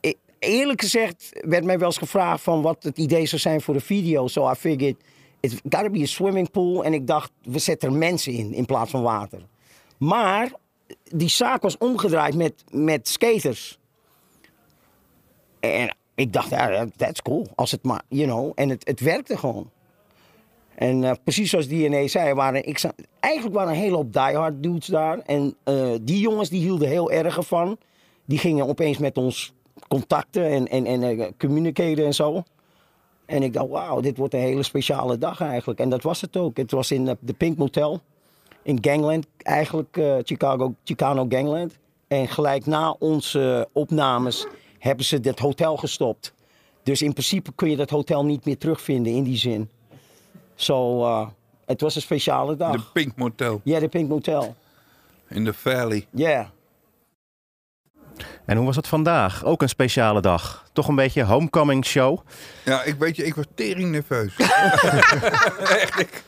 e- eerlijk gezegd werd mij wel eens gevraagd van wat het idee zou zijn voor de video. So I figured, it's gotta be a swimming pool. En ik dacht, we zetten er mensen in, in plaats van water. Maar die zaak was omgedraaid met, met skaters. En ik dacht, ja, that's cool. Als het maar, you know. En het, het werkte gewoon. En eh, precies zoals DNA zei, waren, ik, eigenlijk waren een hele hoop diehard dudes daar. En eh, die jongens die hielden heel erg ervan. Die gingen opeens met ons contacten en, en, en eh, communiceren en zo. En ik dacht, wauw, dit wordt een hele speciale dag eigenlijk. En dat was het ook. Het was in eh, de Pink Motel in Gangland, eigenlijk eh, Chicago, Chicano Gangland. En gelijk na onze opnames hebben ze dat hotel gestopt. Dus in principe kun je dat hotel niet meer terugvinden in die zin. Zo, het was een speciale dag. De Pink Motel Ja, de Pink Motel. in de Valley. Ja. En hoe was het vandaag? Ook een speciale dag. Toch een beetje homecoming show. Ja, ik weet je, ik was tering nerveus. [LAUGHS] [LAUGHS] Echt, ik,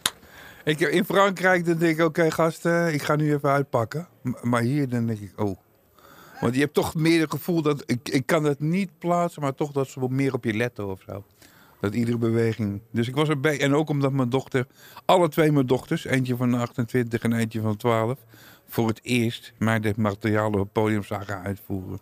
ik, in Frankrijk dan denk ik, oké gasten, ik ga nu even uitpakken. Maar hier dan denk ik, oh. Want je hebt toch meer het gevoel dat, ik, ik kan het niet plaatsen, maar toch dat ze meer op je letten of zo. Dat iedere beweging. Dus ik was erbij. En ook omdat mijn dochter, alle twee mijn dochters, eentje van 28 en eentje van 12, voor het eerst mij dit materiaal op het podium zagen uitvoeren.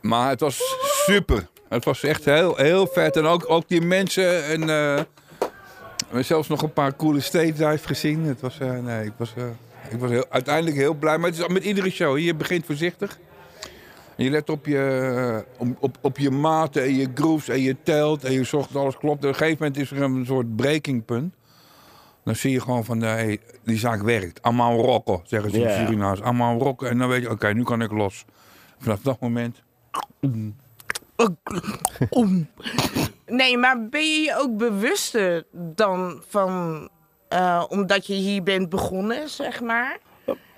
Maar het was super. Het was echt heel, heel vet. En ook, ook die mensen. En, eh, zelfs nog een paar coole stage dives gezien. Het was, eh, nee, ik was, eh, ik was heel, uiteindelijk heel blij. Maar het is met iedere show. Je begint voorzichtig. En je let op je, op, op, je maten en je grooves en je telt. En je zorgt dat alles klopt. Op een gegeven moment is er een soort breakingpunt. Dan zie je gewoon van, hey, die zaak werkt. Allemaal rocken, zeggen ze in. Surinaams. Allemaal rocken. En dan weet je, oké, nu kan ik los. Vanaf dat moment... Nee, maar ben je je ook bewuster dan van, eh, omdat je hier bent begonnen, zeg maar?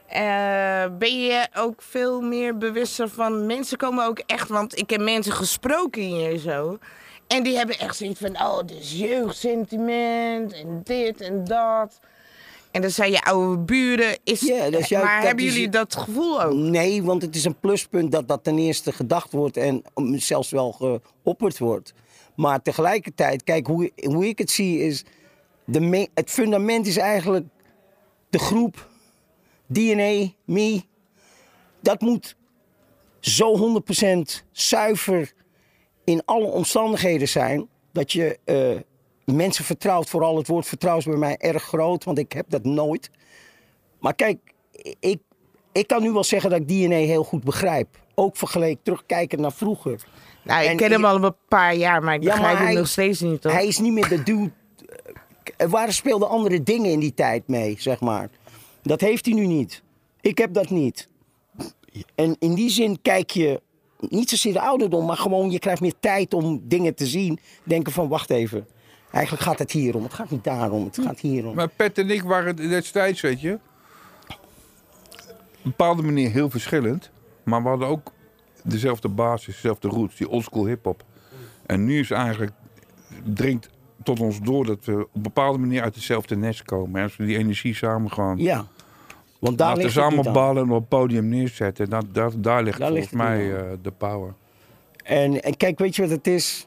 Eh, ben je ook veel meer bewuster van mensen komen ook echt, want ik heb mensen gesproken hier zo. En die hebben echt zoiets van, oh, dit is jeugdsentiment en dit en dat. En dan zijn je oude buren. Is, Ja, dat is juist- maar dat hebben is- jullie dat gevoel ook? Nee, want het is een pluspunt dat dat ten eerste gedacht wordt en um, zelfs wel geopperd wordt. Maar tegelijkertijd, kijk, hoe, hoe ik het zie is, de me- het fundament is eigenlijk de groep, DNA, me. Dat moet zo 100% zuiver in alle omstandigheden zijn dat je eh, mensen vertrouwt. Vooral het woord vertrouwen is bij mij erg groot, want ik heb dat nooit. Maar kijk, ik, ik kan nu wel zeggen dat ik DNA heel goed begrijp. Ook vergeleken terugkijken naar vroeger. Nou, ik En ken hem al een paar jaar, maar ik Ja, begrijp maar hem nog steeds niet. Toch? Hij is niet meer de dude. Er waren speelden andere dingen in die tijd mee, zeg maar. Dat heeft hij nu niet. Ik heb dat niet. En in die zin kijk je niet zozeer de ouderdom, maar gewoon je krijgt meer tijd om dingen te zien. Denken van, wacht even. Eigenlijk gaat het hier om. Het gaat niet daarom. Het gaat hier om. Maar Pet en ik waren destijds, weet je, op een bepaalde manier heel verschillend. Maar we hadden ook dezelfde basis, dezelfde roots, die oldschool hip-hop. En nu is eigenlijk, dringt tot ons door dat we op een bepaalde manier uit hetzelfde nest komen. En als we die energie samen gewoon. Ja. Want daar laten ballen en op het podium neerzetten. Dat, dat, daar ligt Daar volgens ligt mij eh, de power. En, en kijk, weet je wat het is?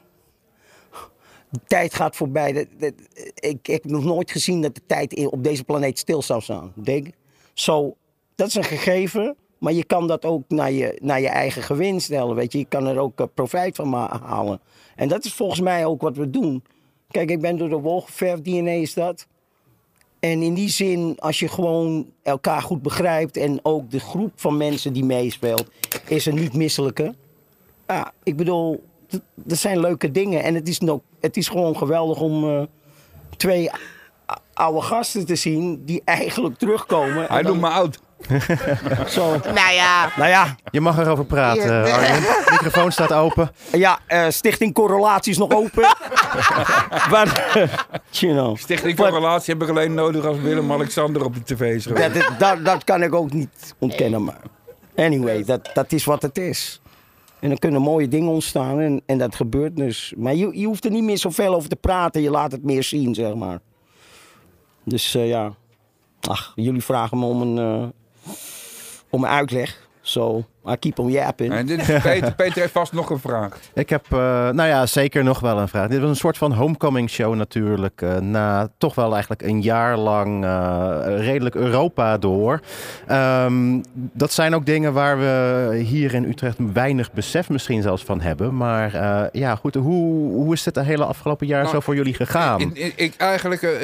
De tijd gaat voorbij. Dat- dat- ik, ik heb nog nooit gezien dat de tijd in- op deze planeet stil zou staan. Denk. Zo, dat is een gegeven, maar je kan dat ook naar je, naar je eigen gewin stellen. Weet je? je kan er ook eh, profijt van halen. En dat is volgens mij ook wat we doen. Kijk, ik ben door de wol geverfd, DNA is dat. En in die zin, als je gewoon elkaar goed begrijpt en ook de groep van mensen die meespeelt, is er niet misselijke. Ja, ik bedoel, dat zijn leuke dingen. En het is, nog, het is gewoon geweldig om eh, twee oude gasten te zien die eigenlijk terugkomen. Hij noemt me oud. Zo. Nou ja. Nou ja. Je mag erover praten, Ja. Arjen. De microfoon staat open. Ja, eh, Stichting Correlatie is nog open. [LAUGHS] maar, you know. Stichting Correlatie heb ik alleen nodig als Willem-Alexander op de tv is geweest. Dat, is- dat, dat kan ik ook niet ontkennen. Maar anyway, dat, dat is wat het is. En dan kunnen mooie dingen ontstaan en, en dat gebeurt dus. Maar je, je hoeft er niet meer zoveel over te praten. Je laat het meer zien, zeg maar. Dus eh, ja. Ach, jullie vragen me om een, eh, om een uitleg. So, I keep on yapping. En dit is [LAUGHS] Peter. Peter heeft vast nog een vraag. Ik heb, eh, nou ja, zeker nog wel een vraag. Dit was een soort van homecoming show natuurlijk. eh, na toch wel eigenlijk een jaar lang eh, redelijk Europa door. Ehm, dat zijn ook dingen waar we hier in Utrecht weinig besef misschien zelfs van hebben. Maar eh, ja, goed. Hoe, hoe is het de hele afgelopen jaar Nou, zo voor jullie gegaan? Ik, ik, ik eigenlijk,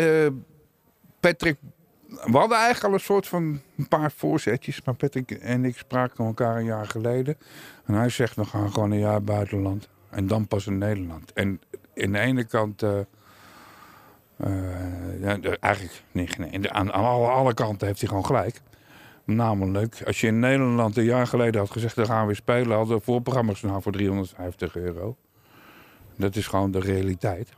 Patrick, we hadden eigenlijk al een soort van een paar voorzetjes. Maar Patrick en ik spraken elkaar een jaar geleden. En hij zegt, we gaan gewoon een jaar buitenland. En dan pas in Nederland. En in de ene kant, eh, eh, ja, eigenlijk, nee, nee, aan, alle kanten heeft hij gewoon gelijk. Namelijk, als je in Nederland een jaar geleden had gezegd, dan gaan we weer spelen, hadden we voorprogramma's nou voor 350 euro. Dat is gewoon de realiteit.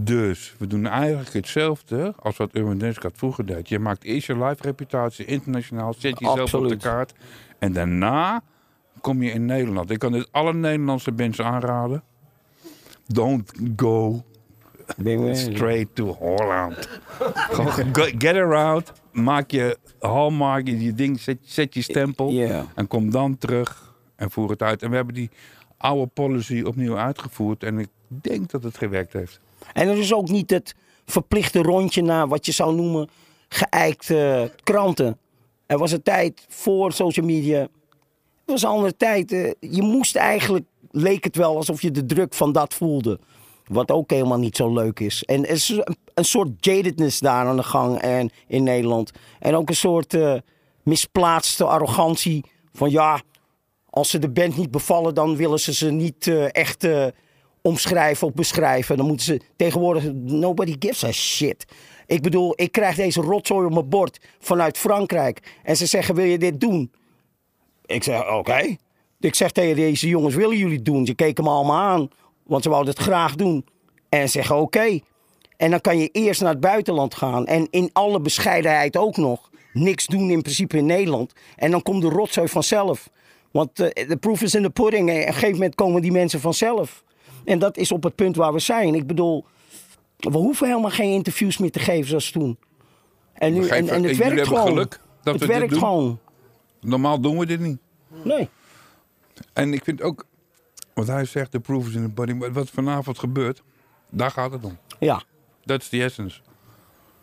Dus we doen eigenlijk hetzelfde als wat Urban Dance Card vroeger deed. Je maakt eerst je live reputatie internationaal, zet jezelf op de kaart. En daarna kom je in Nederland. Ik kan dit alle Nederlandse mensen aanraden. Don't go straight to Holland. Get around, maak je hallmark, je je ding, zet, zet je stempel. En kom dan terug en voer het uit. En we hebben die oude policy opnieuw uitgevoerd. En ik denk dat het gewerkt heeft. En er is ook niet het verplichte rondje naar wat je zou noemen geëikte kranten. Er was een tijd voor social media. Het was een andere tijd. eh, Je moest eigenlijk, leek het wel alsof je de druk van dat voelde. Wat ook helemaal niet zo leuk is. En er is een, soort jadedness daar aan de gang en, in Nederland. En ook een soort eh, misplaatste arrogantie van ja, als ze de band niet bevallen, dan willen ze ze niet eh, echt omschrijven of beschrijven. Dan moeten ze tegenwoordig, nobody gives a shit. Ik bedoel, ik krijg deze rotzooi op mijn bord vanuit Frankrijk. En ze zeggen, wil je dit doen? Ik zeg, oké. Ik zeg tegen deze jongens, willen jullie doen? Ze keken me allemaal aan, want ze wouden het graag doen. En zeggen, oké. En dan kan je eerst naar het buitenland gaan. En in alle bescheidenheid ook nog. Niks doen in principe in Nederland. En dan komt de rotzooi vanzelf. Want eh, de proof is in the pudding. En op een gegeven moment komen die mensen vanzelf. En dat is op het punt waar we zijn. Ik bedoel, we hoeven helemaal geen interviews meer te geven zoals toen. En, nu, en, het werkt gewoon. geluk dat het we werkt doen. gewoon. Normaal doen we dit niet. Nee. En ik vind ook, wat hij zegt, de proof is in the pudding. Wat vanavond gebeurt, daar gaat het om. Ja. Dat is the essence.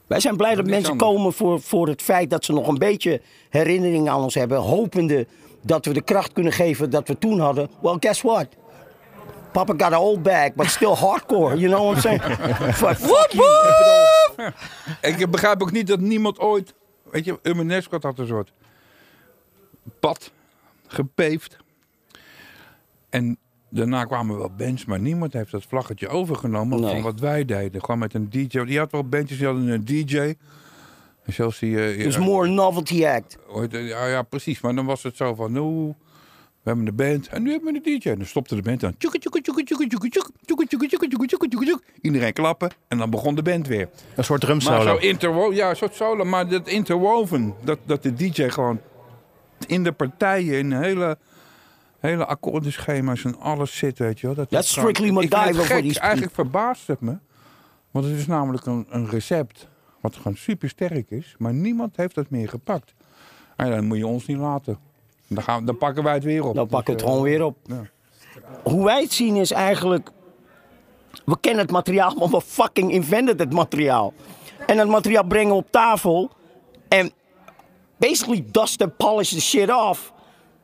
Wij zijn blij dat mensen anders. komen voor, voor het feit dat ze nog een beetje herinnering aan ons hebben. Hopende dat we de kracht kunnen geven dat we toen hadden. Well, guess what? Papa got an old bag, but still hardcore. You know what I'm saying? [LAUGHS] You. Ik begrijp ook niet dat niemand ooit... Weet je, Urban had een soort pad gepaved. En daarna kwamen wel bands, maar niemand heeft dat vlaggetje overgenomen van wat wij deden. Gewoon met een DJ. Die had wel bandjes die hadden een DJ. En zelfs die... It's eh, more novelty act. Ja, ja, precies. Maar dan was het zo van, nou, we hebben een band en nu hebben we een DJ. En dan stopte de band dan. Iedereen klappen en dan begon de band weer. Een soort drumsolo. Maar zo ja, een soort solo. Maar dat interwoven, dat, dat de DJ gewoon in de partijen, in hele, hele akkoordenschema's en alles zit, weet je wel. Dat, is strictly MacGyver die Eigenlijk verbaast het me, want het is namelijk een, een recept wat gewoon super sterk is, maar niemand heeft dat meer gepakt. En dan moet je ons niet laten. Dan, gaan, dan pakken wij het weer op. Dan pakken we Dus, het eh, gewoon weer op. ja. Hoe wij het zien is eigenlijk... We kennen het materiaal, maar we fucking invented het materiaal. En het materiaal brengen op tafel. En basically dust and polish the shit off.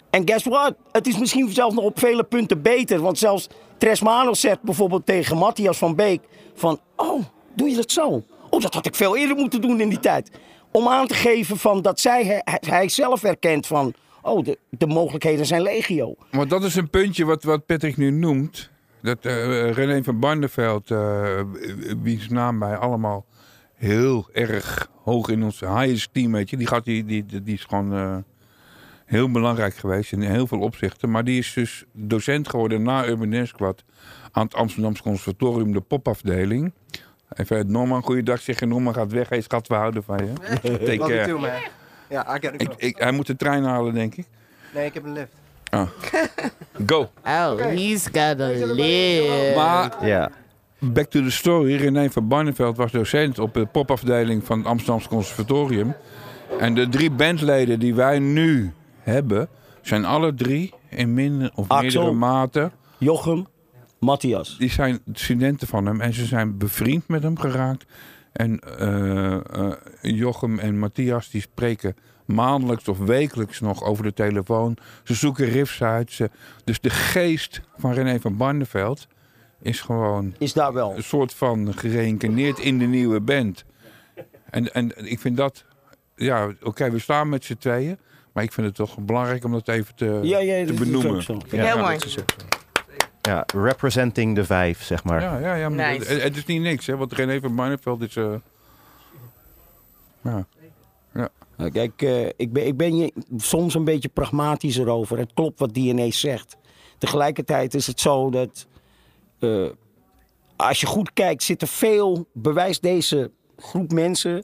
En guess what? Het is misschien zelfs nog op vele punten beter. Want zelfs Tresmano zegt bijvoorbeeld tegen Matthias van Beek... van, oh, doe je dat zo? Oh, dat had ik veel eerder moeten doen in die tijd. Om aan te geven van dat zij, hij, hij zelf herkent van... oh, de, de mogelijkheden zijn legio. Maar dat is een puntje wat, wat Patrick nu noemt. Dat eh, René van Barneveld, eh wiens naam wij allemaal heel erg hoog in ons highest team, weet je. Die, gaat, die, die, die is gewoon eh, heel belangrijk geweest in heel veel opzichten. Maar die is dus docent geworden na Urban Esquad aan het Amsterdamse Conservatorium, de popafdeling. Even Norman, goeiedag zeggen. Norman gaat weg. Hey schat, we houden van je. Take Love Ja, I gotta Ik, go. ik, hij moet de trein halen, denk ik. Nee, ik heb een lift. Ah. [LAUGHS] Go. Oh, he's got a live. Maar Ja. back to the story. René van Barneveld was docent op de popafdeling van het Amsterdamse Conservatorium. En de drie bandleden die wij nu hebben, zijn alle drie in minder of Axel. meerdere mate. Jochem, Matthias. Die zijn studenten van hem en ze zijn bevriend met hem geraakt. En eh, eh, Jochem en Matthias die spreken maandelijks of wekelijks nog over de telefoon. Ze zoeken riffs uit. Ze, dus de geest van René van Barneveld is gewoon Is daar wel. een soort van gereïncarneerd in de nieuwe band. En, en ik vind dat, ja, oké, we staan met z'n tweeën. Maar ik vind het toch belangrijk om dat even te, Ja, ja, te dat is benoemen. ook zo. Ja, Heel ja, mooi. dat is ook zo. Ja, representing de vijf, zeg maar. Ja, ja, ja maar Nice. het, het is niet niks, hè? Want René van Barneveld is. eh, ja. ja. Nou, Kijk, eh, ik, ben, ik ben je soms een beetje pragmatischer over. Het klopt wat DNA zegt. Tegelijkertijd is het zo dat. eh, als je goed kijkt, zit er veel. bewijst deze groep mensen.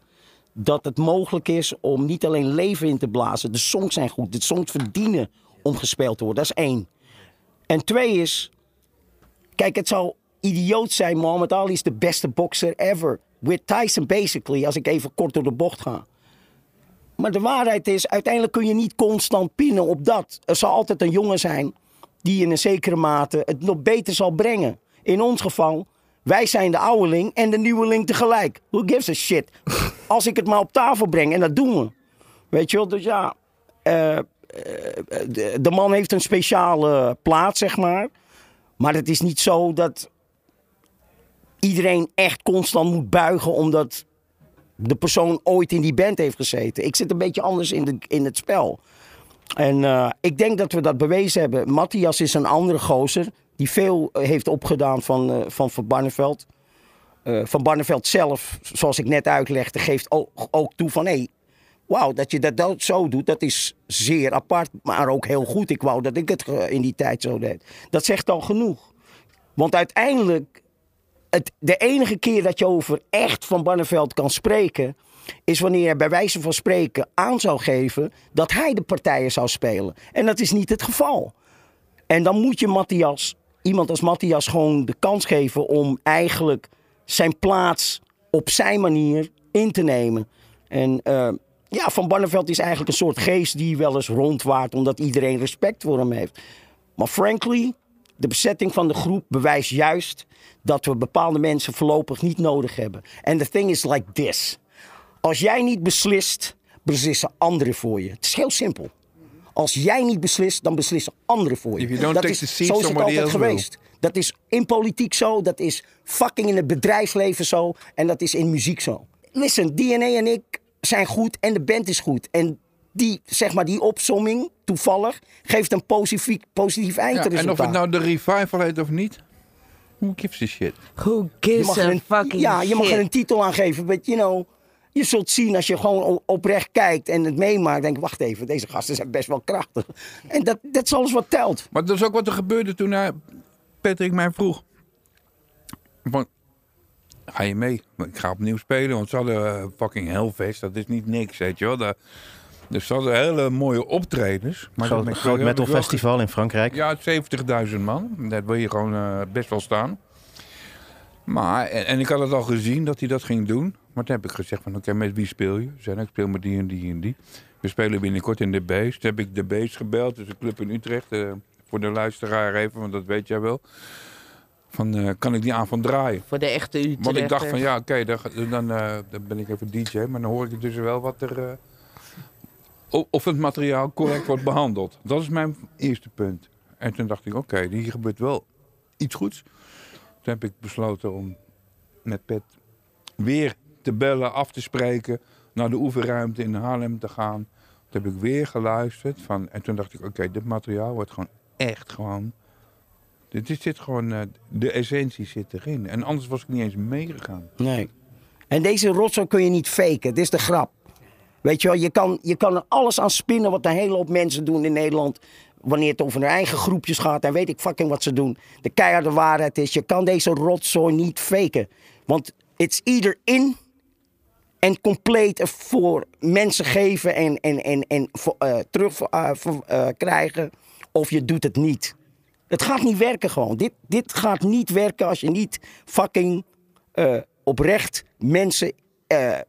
dat het mogelijk is om niet alleen leven in te blazen. De songs zijn goed. De songs verdienen om gespeeld te worden. Dat is één. En twee is. Kijk, het zou idioot zijn. Muhammad Ali is de beste bokser ever. With Tyson, basically. Als ik even kort door de bocht ga. Maar de waarheid is, uiteindelijk kun je niet constant pinnen op dat. Er zal altijd een jongen zijn die in een zekere mate het nog beter zal brengen. In ons geval, wij zijn de ouderling en de nieuweling tegelijk. Who gives a shit? Als ik het maar op tafel breng en dat doen we. Weet je wel, dus ja. eh, eh, de, de man heeft een speciale plaats, zeg maar. Maar het is niet zo dat iedereen echt constant moet buigen omdat de persoon ooit in die band heeft gezeten. Ik zit een beetje anders in, de, in het spel. En eh, ik denk dat we dat bewezen hebben. Matthias is een andere gozer die veel eh, heeft opgedaan van, eh, van Van Barneveld. Van Barneveld zelf, zoals ik net uitlegde, geeft ook, ook toe van... hé, wauw, dat je dat, zo doet, dat is zeer apart, maar ook heel goed. Ik wou dat ik het eh, in die tijd zo deed. Dat zegt al genoeg. Want uiteindelijk, het, de enige keer dat je over echt Van Barneveld kan spreken... is wanneer je bij wijze van spreken aan zou geven dat hij de partijen zou spelen. En dat is niet het geval. En dan moet je Matthias, iemand als Matthias gewoon de kans geven om eigenlijk zijn plaats op zijn manier in te nemen. En eh, ja, Van Barneveld is eigenlijk een soort geest die wel eens rondwaart omdat iedereen respect voor hem heeft. Maar frankly, de bezetting van de groep bewijst juist dat we bepaalde mensen voorlopig niet nodig hebben. En the thing is like this. Als jij niet beslist, beslissen anderen voor je. Het is heel simpel. Als jij niet beslist, dan beslissen anderen voor je. Dat is, seat, zo is het altijd will. geweest. Dat is in politiek zo, dat is fucking in het bedrijfsleven zo en dat is in muziek zo. Listen, DNA en ik zijn goed en de band is goed. En die, zeg maar, die opsomming, toevallig, geeft een positief, positief Ja, eindresultaat. en of het nou de revival heet of niet, who gives a shit? Who je gives mag a een, fucking ja, je mag shit? er een titel aan geven, but you know, je zult zien als je gewoon oprecht kijkt en het meemaakt, denk ik, wacht even, deze gasten zijn best wel krachtig. En dat, dat is alles wat telt. Maar dat is ook wat er gebeurde toen hij, Patrick mij vroeg. Van, ga je mee? Ik ga opnieuw spelen, want ze hadden eh, fucking Hellfest. Dat is niet niks, weet je wel. Daar- dus ze hadden hele mooie optredens. Maar Groot, groot metal festival in Frankrijk. Ja, 70.000 man. Dat wil je gewoon eh, best wel staan. Maar, en, en ik had het al gezien dat hij dat ging doen. Maar toen heb ik gezegd van, oké, met wie speel je? Zei, nou, ik speel met die en die en die. We spelen binnenkort in de Beest. Toen heb ik de Beest gebeld, dus een club in Utrecht. eh, voor de luisteraar even, want dat weet jij wel. Van, eh, kan ik die avond draaien? Voor de echte Utrechters. Want ik dacht van, ja, oké, dan, dan, eh, dan ben ik even DJ. Maar dan hoor ik dus wel wat er... o- of het materiaal correct wordt behandeld. Dat is mijn eerste punt. En toen dacht ik, oké, hier gebeurt wel iets goeds. Toen heb ik besloten om met Pet weer te bellen, af te spreken, naar de oefenruimte in Haarlem te gaan. Toen heb ik weer geluisterd. Van, en toen dacht ik, oké, dit materiaal wordt gewoon echt gewoon... Dit dit zit gewoon, eh, de essentie zit erin. En anders was ik niet eens meegegaan. Nee. En deze rotzooi kun je niet faken. Dit is de grap. Weet je wel, je kan, je kan er alles aan spinnen wat een hele hoop mensen doen in Nederland. Wanneer het over hun eigen groepjes gaat en weet ik fucking wat ze doen. De keiharde waarheid is, je kan deze rotzooi niet faken. Want it's either in en compleet voor mensen geven en, en, en, en eh, terug eh, krijgen. Of je doet het niet. Het gaat niet werken gewoon. Dit, dit gaat niet werken als je niet fucking eh, oprecht mensen eh, eh,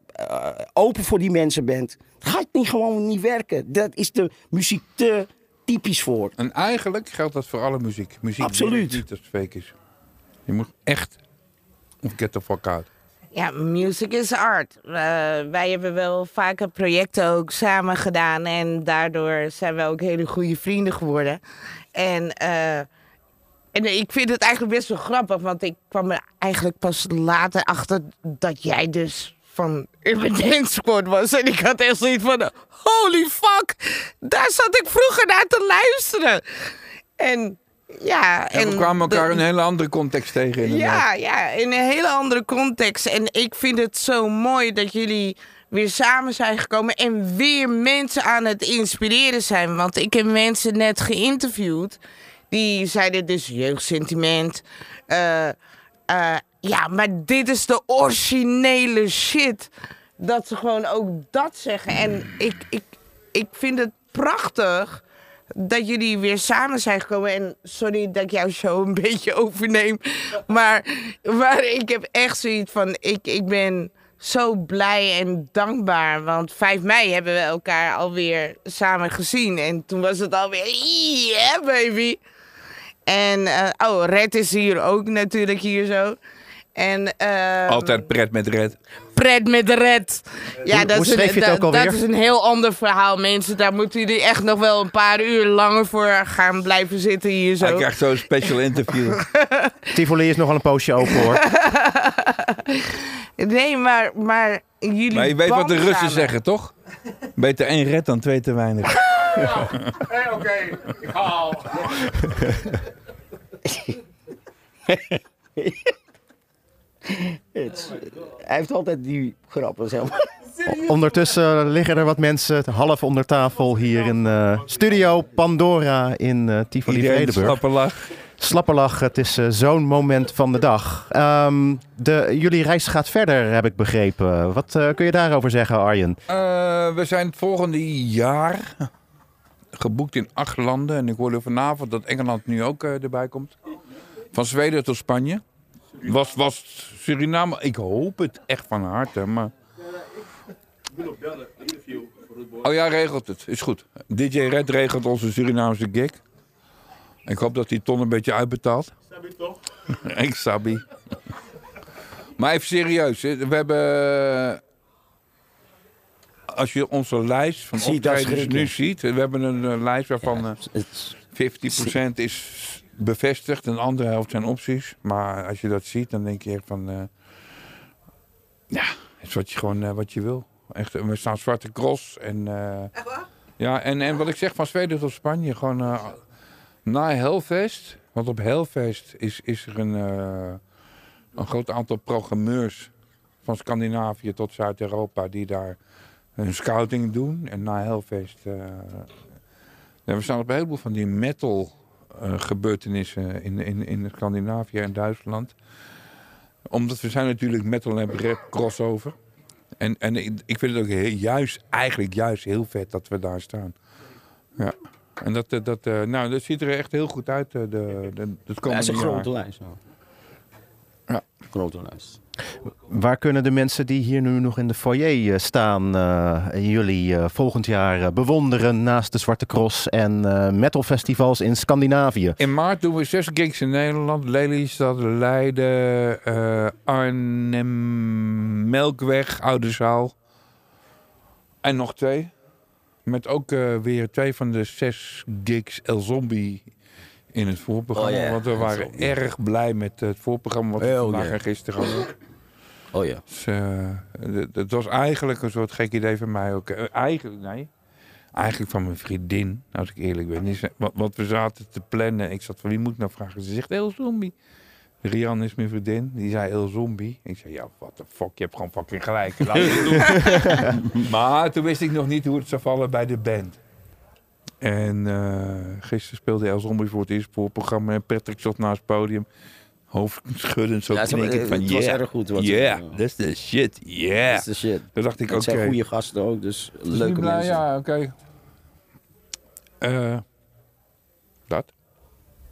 open voor die mensen bent. Het gaat niet gewoon niet werken. Dat is de muziek te typisch voor. En eigenlijk geldt dat voor alle muziek. Muziek Absoluut. niet als het fake is. Je moet echt of get the fuck out. Ja, music is art. Wij hebben wel vaker projecten ook samen gedaan. En daardoor zijn we ook hele goede vrienden geworden. En, eh, en ik vind het eigenlijk best wel grappig. Want ik kwam er eigenlijk pas later achter dat jij dus van Urban Dance Squad was. En ik had echt zoiets van, holy fuck. Daar zat ik vroeger naar te luisteren. En ja... En we kwamen de- elkaar in een hele andere context tegen. inderdaad. ja, ja, in een hele andere context. En ik vind het zo mooi dat jullie weer samen zijn gekomen en weer mensen aan het inspireren zijn. Want ik heb mensen net geïnterviewd. Die zeiden dus jeugdsentiment. eh, ja, maar dit is de originele shit. Dat ze gewoon ook dat zeggen. En ik, ik, ik vind het prachtig dat jullie weer samen zijn gekomen. En sorry dat ik jouw show een [LAUGHS] beetje overneem. Maar, maar ik heb echt zoiets van... Ik, ik ben zo blij en dankbaar. Want 5 mei hebben we elkaar alweer samen gezien. En toen was het alweer... Yeah, baby! En, eh, oh, Red is hier ook natuurlijk hier zo. En, eh, Altijd pret met red. Pret met de red. Ja, Hoe- dat, hoe is een, schreef je het dat- ook alweer? dat is een heel ander verhaal, mensen. Daar moeten jullie echt nog wel een paar uur langer voor gaan blijven zitten hier zo. Hij krijgt zo'n special interview. [LAUGHS] Tivoli is nog wel een poosje open hoor. [LAUGHS] Nee, maar, maar jullie Maar je weet wat de Russen samen. zeggen, toch? Beter één red dan twee te weinig. [LAUGHS] Oké, ik haal. [LAUGHS] Het- hij heeft altijd die grappen, zeg maar. Ondertussen liggen er wat mensen half onder tafel hier in eh, Studio Pandora in eh Tivoli Iedereen Vredenburg. slappe lach. Slappe lach, het is eh, zo'n moment van de dag. Ehm, de, jullie reis gaat verder, heb ik begrepen. Wat kun je daarover zeggen, Arjen? Eh, we zijn het volgende jaar geboekt in acht landen. En ik hoorde vanavond dat Engeland nu ook eh, erbij komt. Van Zweden tot Spanje. Was, was Suriname, ik hoop het echt van harte. Maar... Oh ja, regelt het. Is goed. DJ Red regelt onze Surinaamse gig. Ik hoop dat die ton een beetje uitbetaalt. Sabi toch? [LAUGHS] ik sabi. Maar even serieus. hè. We hebben... Als je onze lijst van Zie je dat optredens nu ziet. We hebben een eh, lijst waarvan eh, 50% is bevestigd. En de andere helft zijn opties. Maar als je dat ziet, dan denk je echt van... eh, ja, het is wat je gewoon eh, wat je wil. Echt, we staan Zwarte Cross. En, eh, Ja, en, en wat ik zeg van Zweden tot Spanje. Gewoon na Hellfest. Want op Hellfest is, is er een, een groot aantal programmeurs van Scandinavië tot Zuid-Europa die daar hun scouting doen. En na Hellfest. we staan op een heleboel van die metal gebeurtenissen in, in, in Scandinavië en Duitsland. Omdat we zijn natuurlijk metal en rap crossover. En, en ik, ik vind het ook heel, juist, eigenlijk juist heel vet dat we daar staan. Ja. En dat, eh, dat, eh, nou, dat ziet er echt heel goed uit, eh, de, de, het Ja, komende dat is een grote lijst. hoor. Ja. Grote lijst. Waar kunnen de mensen die hier nu nog in de foyer eh, staan, eh, jullie eh, volgend jaar bewonderen naast de Zwarte Cross en eh metalfestivals in Scandinavië? In maart doen we zes gigs in Nederland. Lelystad, Leiden, eh, Arnhem, Melkweg, Oude Zaal. En nog twee. Met ook eh, weer twee van de zes gigs El Zombie in het voorprogramma. Oh Want we waren erg blij met het voorprogramma wat we vandaag en gisteren hadden. Oh ja. Dus, eh, was eigenlijk een soort gek idee van mij ook. Eh, eigenlijk, nee. Eigenlijk van mijn vriendin, als ik eerlijk ben. Wat we zaten te plannen. Ik zat van, wie moet ik nou vragen? Ze zegt, El Zombie. Rian is mijn vriendin. Die zei, El Zombie. Ik zei, ja, what the fuck. Je hebt gewoon fucking gelijk. Laat het doen. [LAUGHS] maar toen wist ik nog niet hoe het zou vallen bij de band. En eh, gisteren speelde El Zombie voor het eerst voor het programma. En Patrick zat naast het podium. Hoofdschuddend zo Ja, ze- knikkend van, het was yeah, erg goed wat yeah, ja. that's the shit, yeah. Dat is de shit. Toen dacht ik, Het oké. zijn goede gasten ook, dus Dus leuke blij- mensen. Ja, oké. Eh, dat.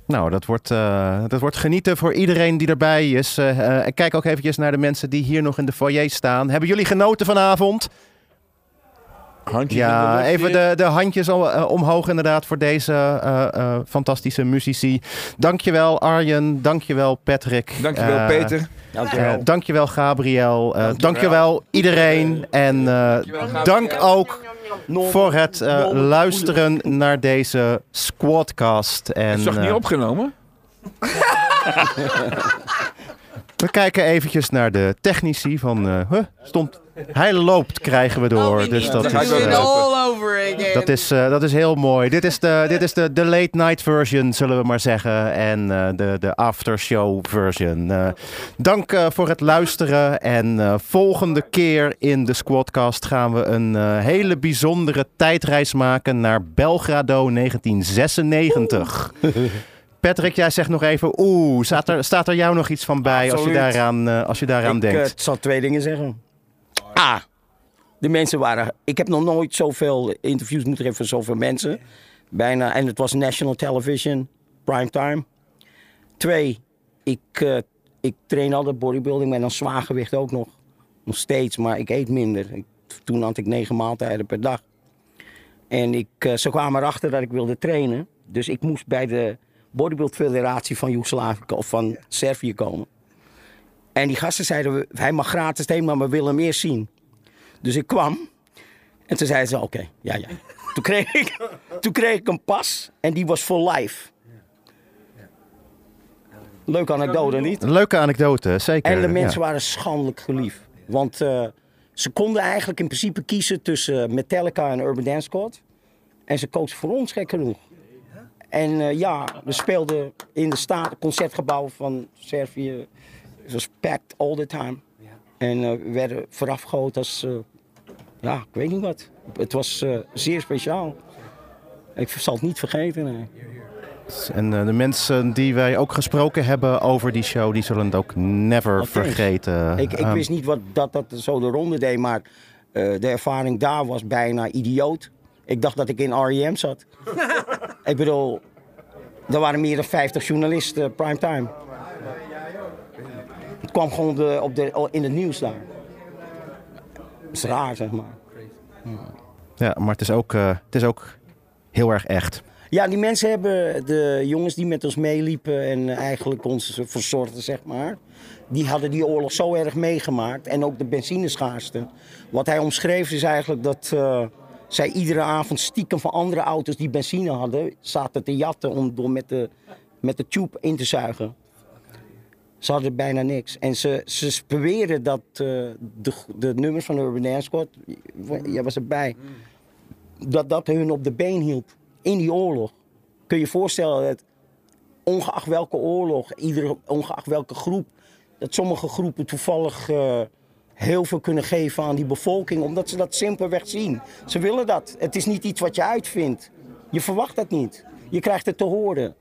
Nou, dat wordt, eh, dat wordt genieten voor iedereen die erbij is. Eh, en kijk ook eventjes naar de mensen die hier nog in de foyer staan. Hebben jullie genoten vanavond? Handjes in de ja, even de, de handjes al, eh, omhoog inderdaad voor deze eh, eh, fantastische muzici. Dankjewel Arjen, dankjewel Patrick. Dankjewel, Peter. Dankjewel. dankjewel Gabriel. Dankjewel. Dankjewel. iedereen. En eh, dank ook voor het eh, luisteren naar deze squadcast. En, Het is toch niet opgenomen? [LAUGHS] we kijken eventjes naar de technici van... eh, huh, stond, hij loopt, krijgen we door. dus dat is, eh, all over again. dat is, eh, dat is heel mooi. Dit is de, dit is de, de late night version, zullen we maar zeggen. En de, de aftershow version. Dank voor het luisteren. En volgende keer in de Squadcast gaan we een hele bijzondere tijdreis maken naar Belgrado 1996. [LAUGHS] Patrick, jij zegt nog even, oeh, staat er, staat er jou nog iets van bij als je daaraan, eh, als je daaraan ik eh, denkt? zal twee dingen zeggen. A. De mensen waren... Ik heb nog nooit zoveel interviews moeten geven van zoveel mensen. Bijna. En het was national television. Primetime. Twee. Ik, eh, ik train altijd bodybuilding met een zwaar gewicht ook nog. Nog steeds. Maar ik eet minder. Ik, toen had ik negen maaltijden per dag. En ik, ze kwamen erachter dat ik wilde trainen. Dus ik moest bij de bodybuild federatie van Joegoslavië of van Servië komen. En die gasten zeiden, hij mag gratis heen, maar we willen hem eerst zien. Dus ik kwam. En toen zeiden ze, oké, ja, ja. [LAUGHS] Toen kreeg, ik, toen kreeg ik een pas en die was for life. Leuke anekdote, niet? Een leuke anekdote, zeker. En de mensen ja. waren schandelijk geliefd. Want eh, ze konden eigenlijk in principe kiezen tussen Metallica en Urban Dance Squad. En ze kozen voor ons, gek genoeg. En eh, ja, we speelden in de staat, concertgebouw van Servië. Het was packed all the time. En eh, we werden voorafgehoord als, eh, ja, ik weet niet wat. Het was eh, zeer speciaal. Ik zal het niet vergeten. nee. En de mensen die wij ook gesproken hebben over die show, die zullen het ook never vergeten. Ik, ik Ehm, wist niet wat, dat dat zo de ronde deed, maar eh, de ervaring daar was bijna idioot. Ik dacht dat ik in REM zat. [LAUGHS] ik bedoel, er waren meer dan 50 journalisten primetime. Het kwam gewoon op de, op de, in het nieuws daar. Dat is raar, zeg maar. Ja, maar het is, ook, eh, het is ook heel erg echt. Ja, die mensen hebben, de jongens die met ons meeliepen en eigenlijk ons verzorgden, zeg maar. Die hadden die oorlog zo erg meegemaakt. En ook de benzineschaarste. Wat hij omschreef is eigenlijk dat eh, zij iedere avond stiekem van andere auto's die benzine hadden, zaten te jatten om door met de, met de tube in te zuigen. Ze hadden bijna niks. En ze, ze beweren dat eh, de, de nummers van de Urban Dance Squad, jij was erbij, dat dat hun op de been hielp in die oorlog. Kun je je voorstellen dat ongeacht welke oorlog, iedere, ongeacht welke groep, dat sommige groepen toevallig eh, heel veel kunnen geven aan die bevolking, omdat ze dat simpelweg zien. Ze willen dat. Het is niet iets wat je uitvindt. Je verwacht dat niet. Je krijgt het te horen.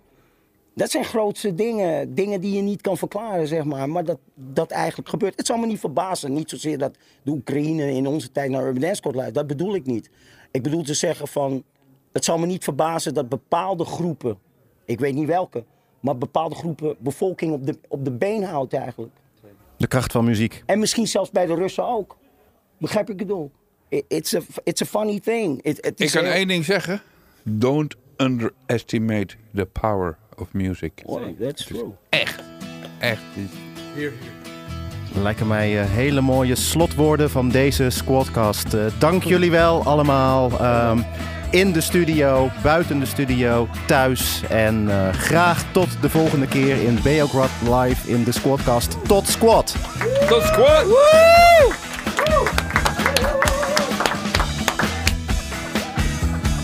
Dat zijn grootste dingen, dingen die je niet kan verklaren, zeg maar. Maar dat, dat eigenlijk gebeurt. Het zal me niet verbazen. Niet zozeer dat de Oekraïne in onze tijd naar Urban Squad luistert. Dat bedoel ik niet. Ik bedoel te zeggen van... Het zal me niet verbazen dat bepaalde groepen... Ik weet niet welke. Maar bepaalde groepen bevolking op de, op de been houdt eigenlijk. De kracht van muziek. En misschien zelfs bij de Russen ook. Begrijp ik het bedoel? I- It's a, it's a funny thing. It, Ik kan heel- één ding zeggen. Don't underestimate the power of music. That's true. Echt. Echt. Lijken mij eh, hele mooie slotwoorden van deze Squadcast. Eh, dank jullie wel allemaal. ehm, in de studio, buiten de studio, thuis. En eh, graag tot de volgende keer in Beograd live in de Squadcast. Tot Squad! Tot Squad!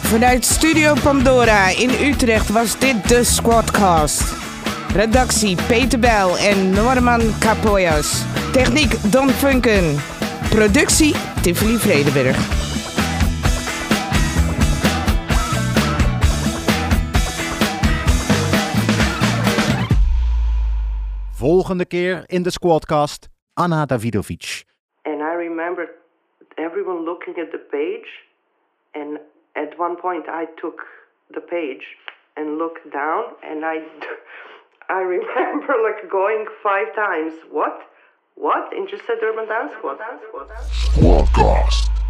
Vanuit Studio Pandora in Utrecht was dit de Squadcast. Redactie Peter Bel en Norman Capoyas. Techniek Don Funken. Productie Tiffany Vredenburg. Volgende keer in de Squadcast, Anna Davidovic. And I remember everyone looking at the page, and at one point I took the page and looked down, and I, [LAUGHS] I remember [LAUGHS] like going five times. What? What? And just said Urban Dance Squad. Squadcast.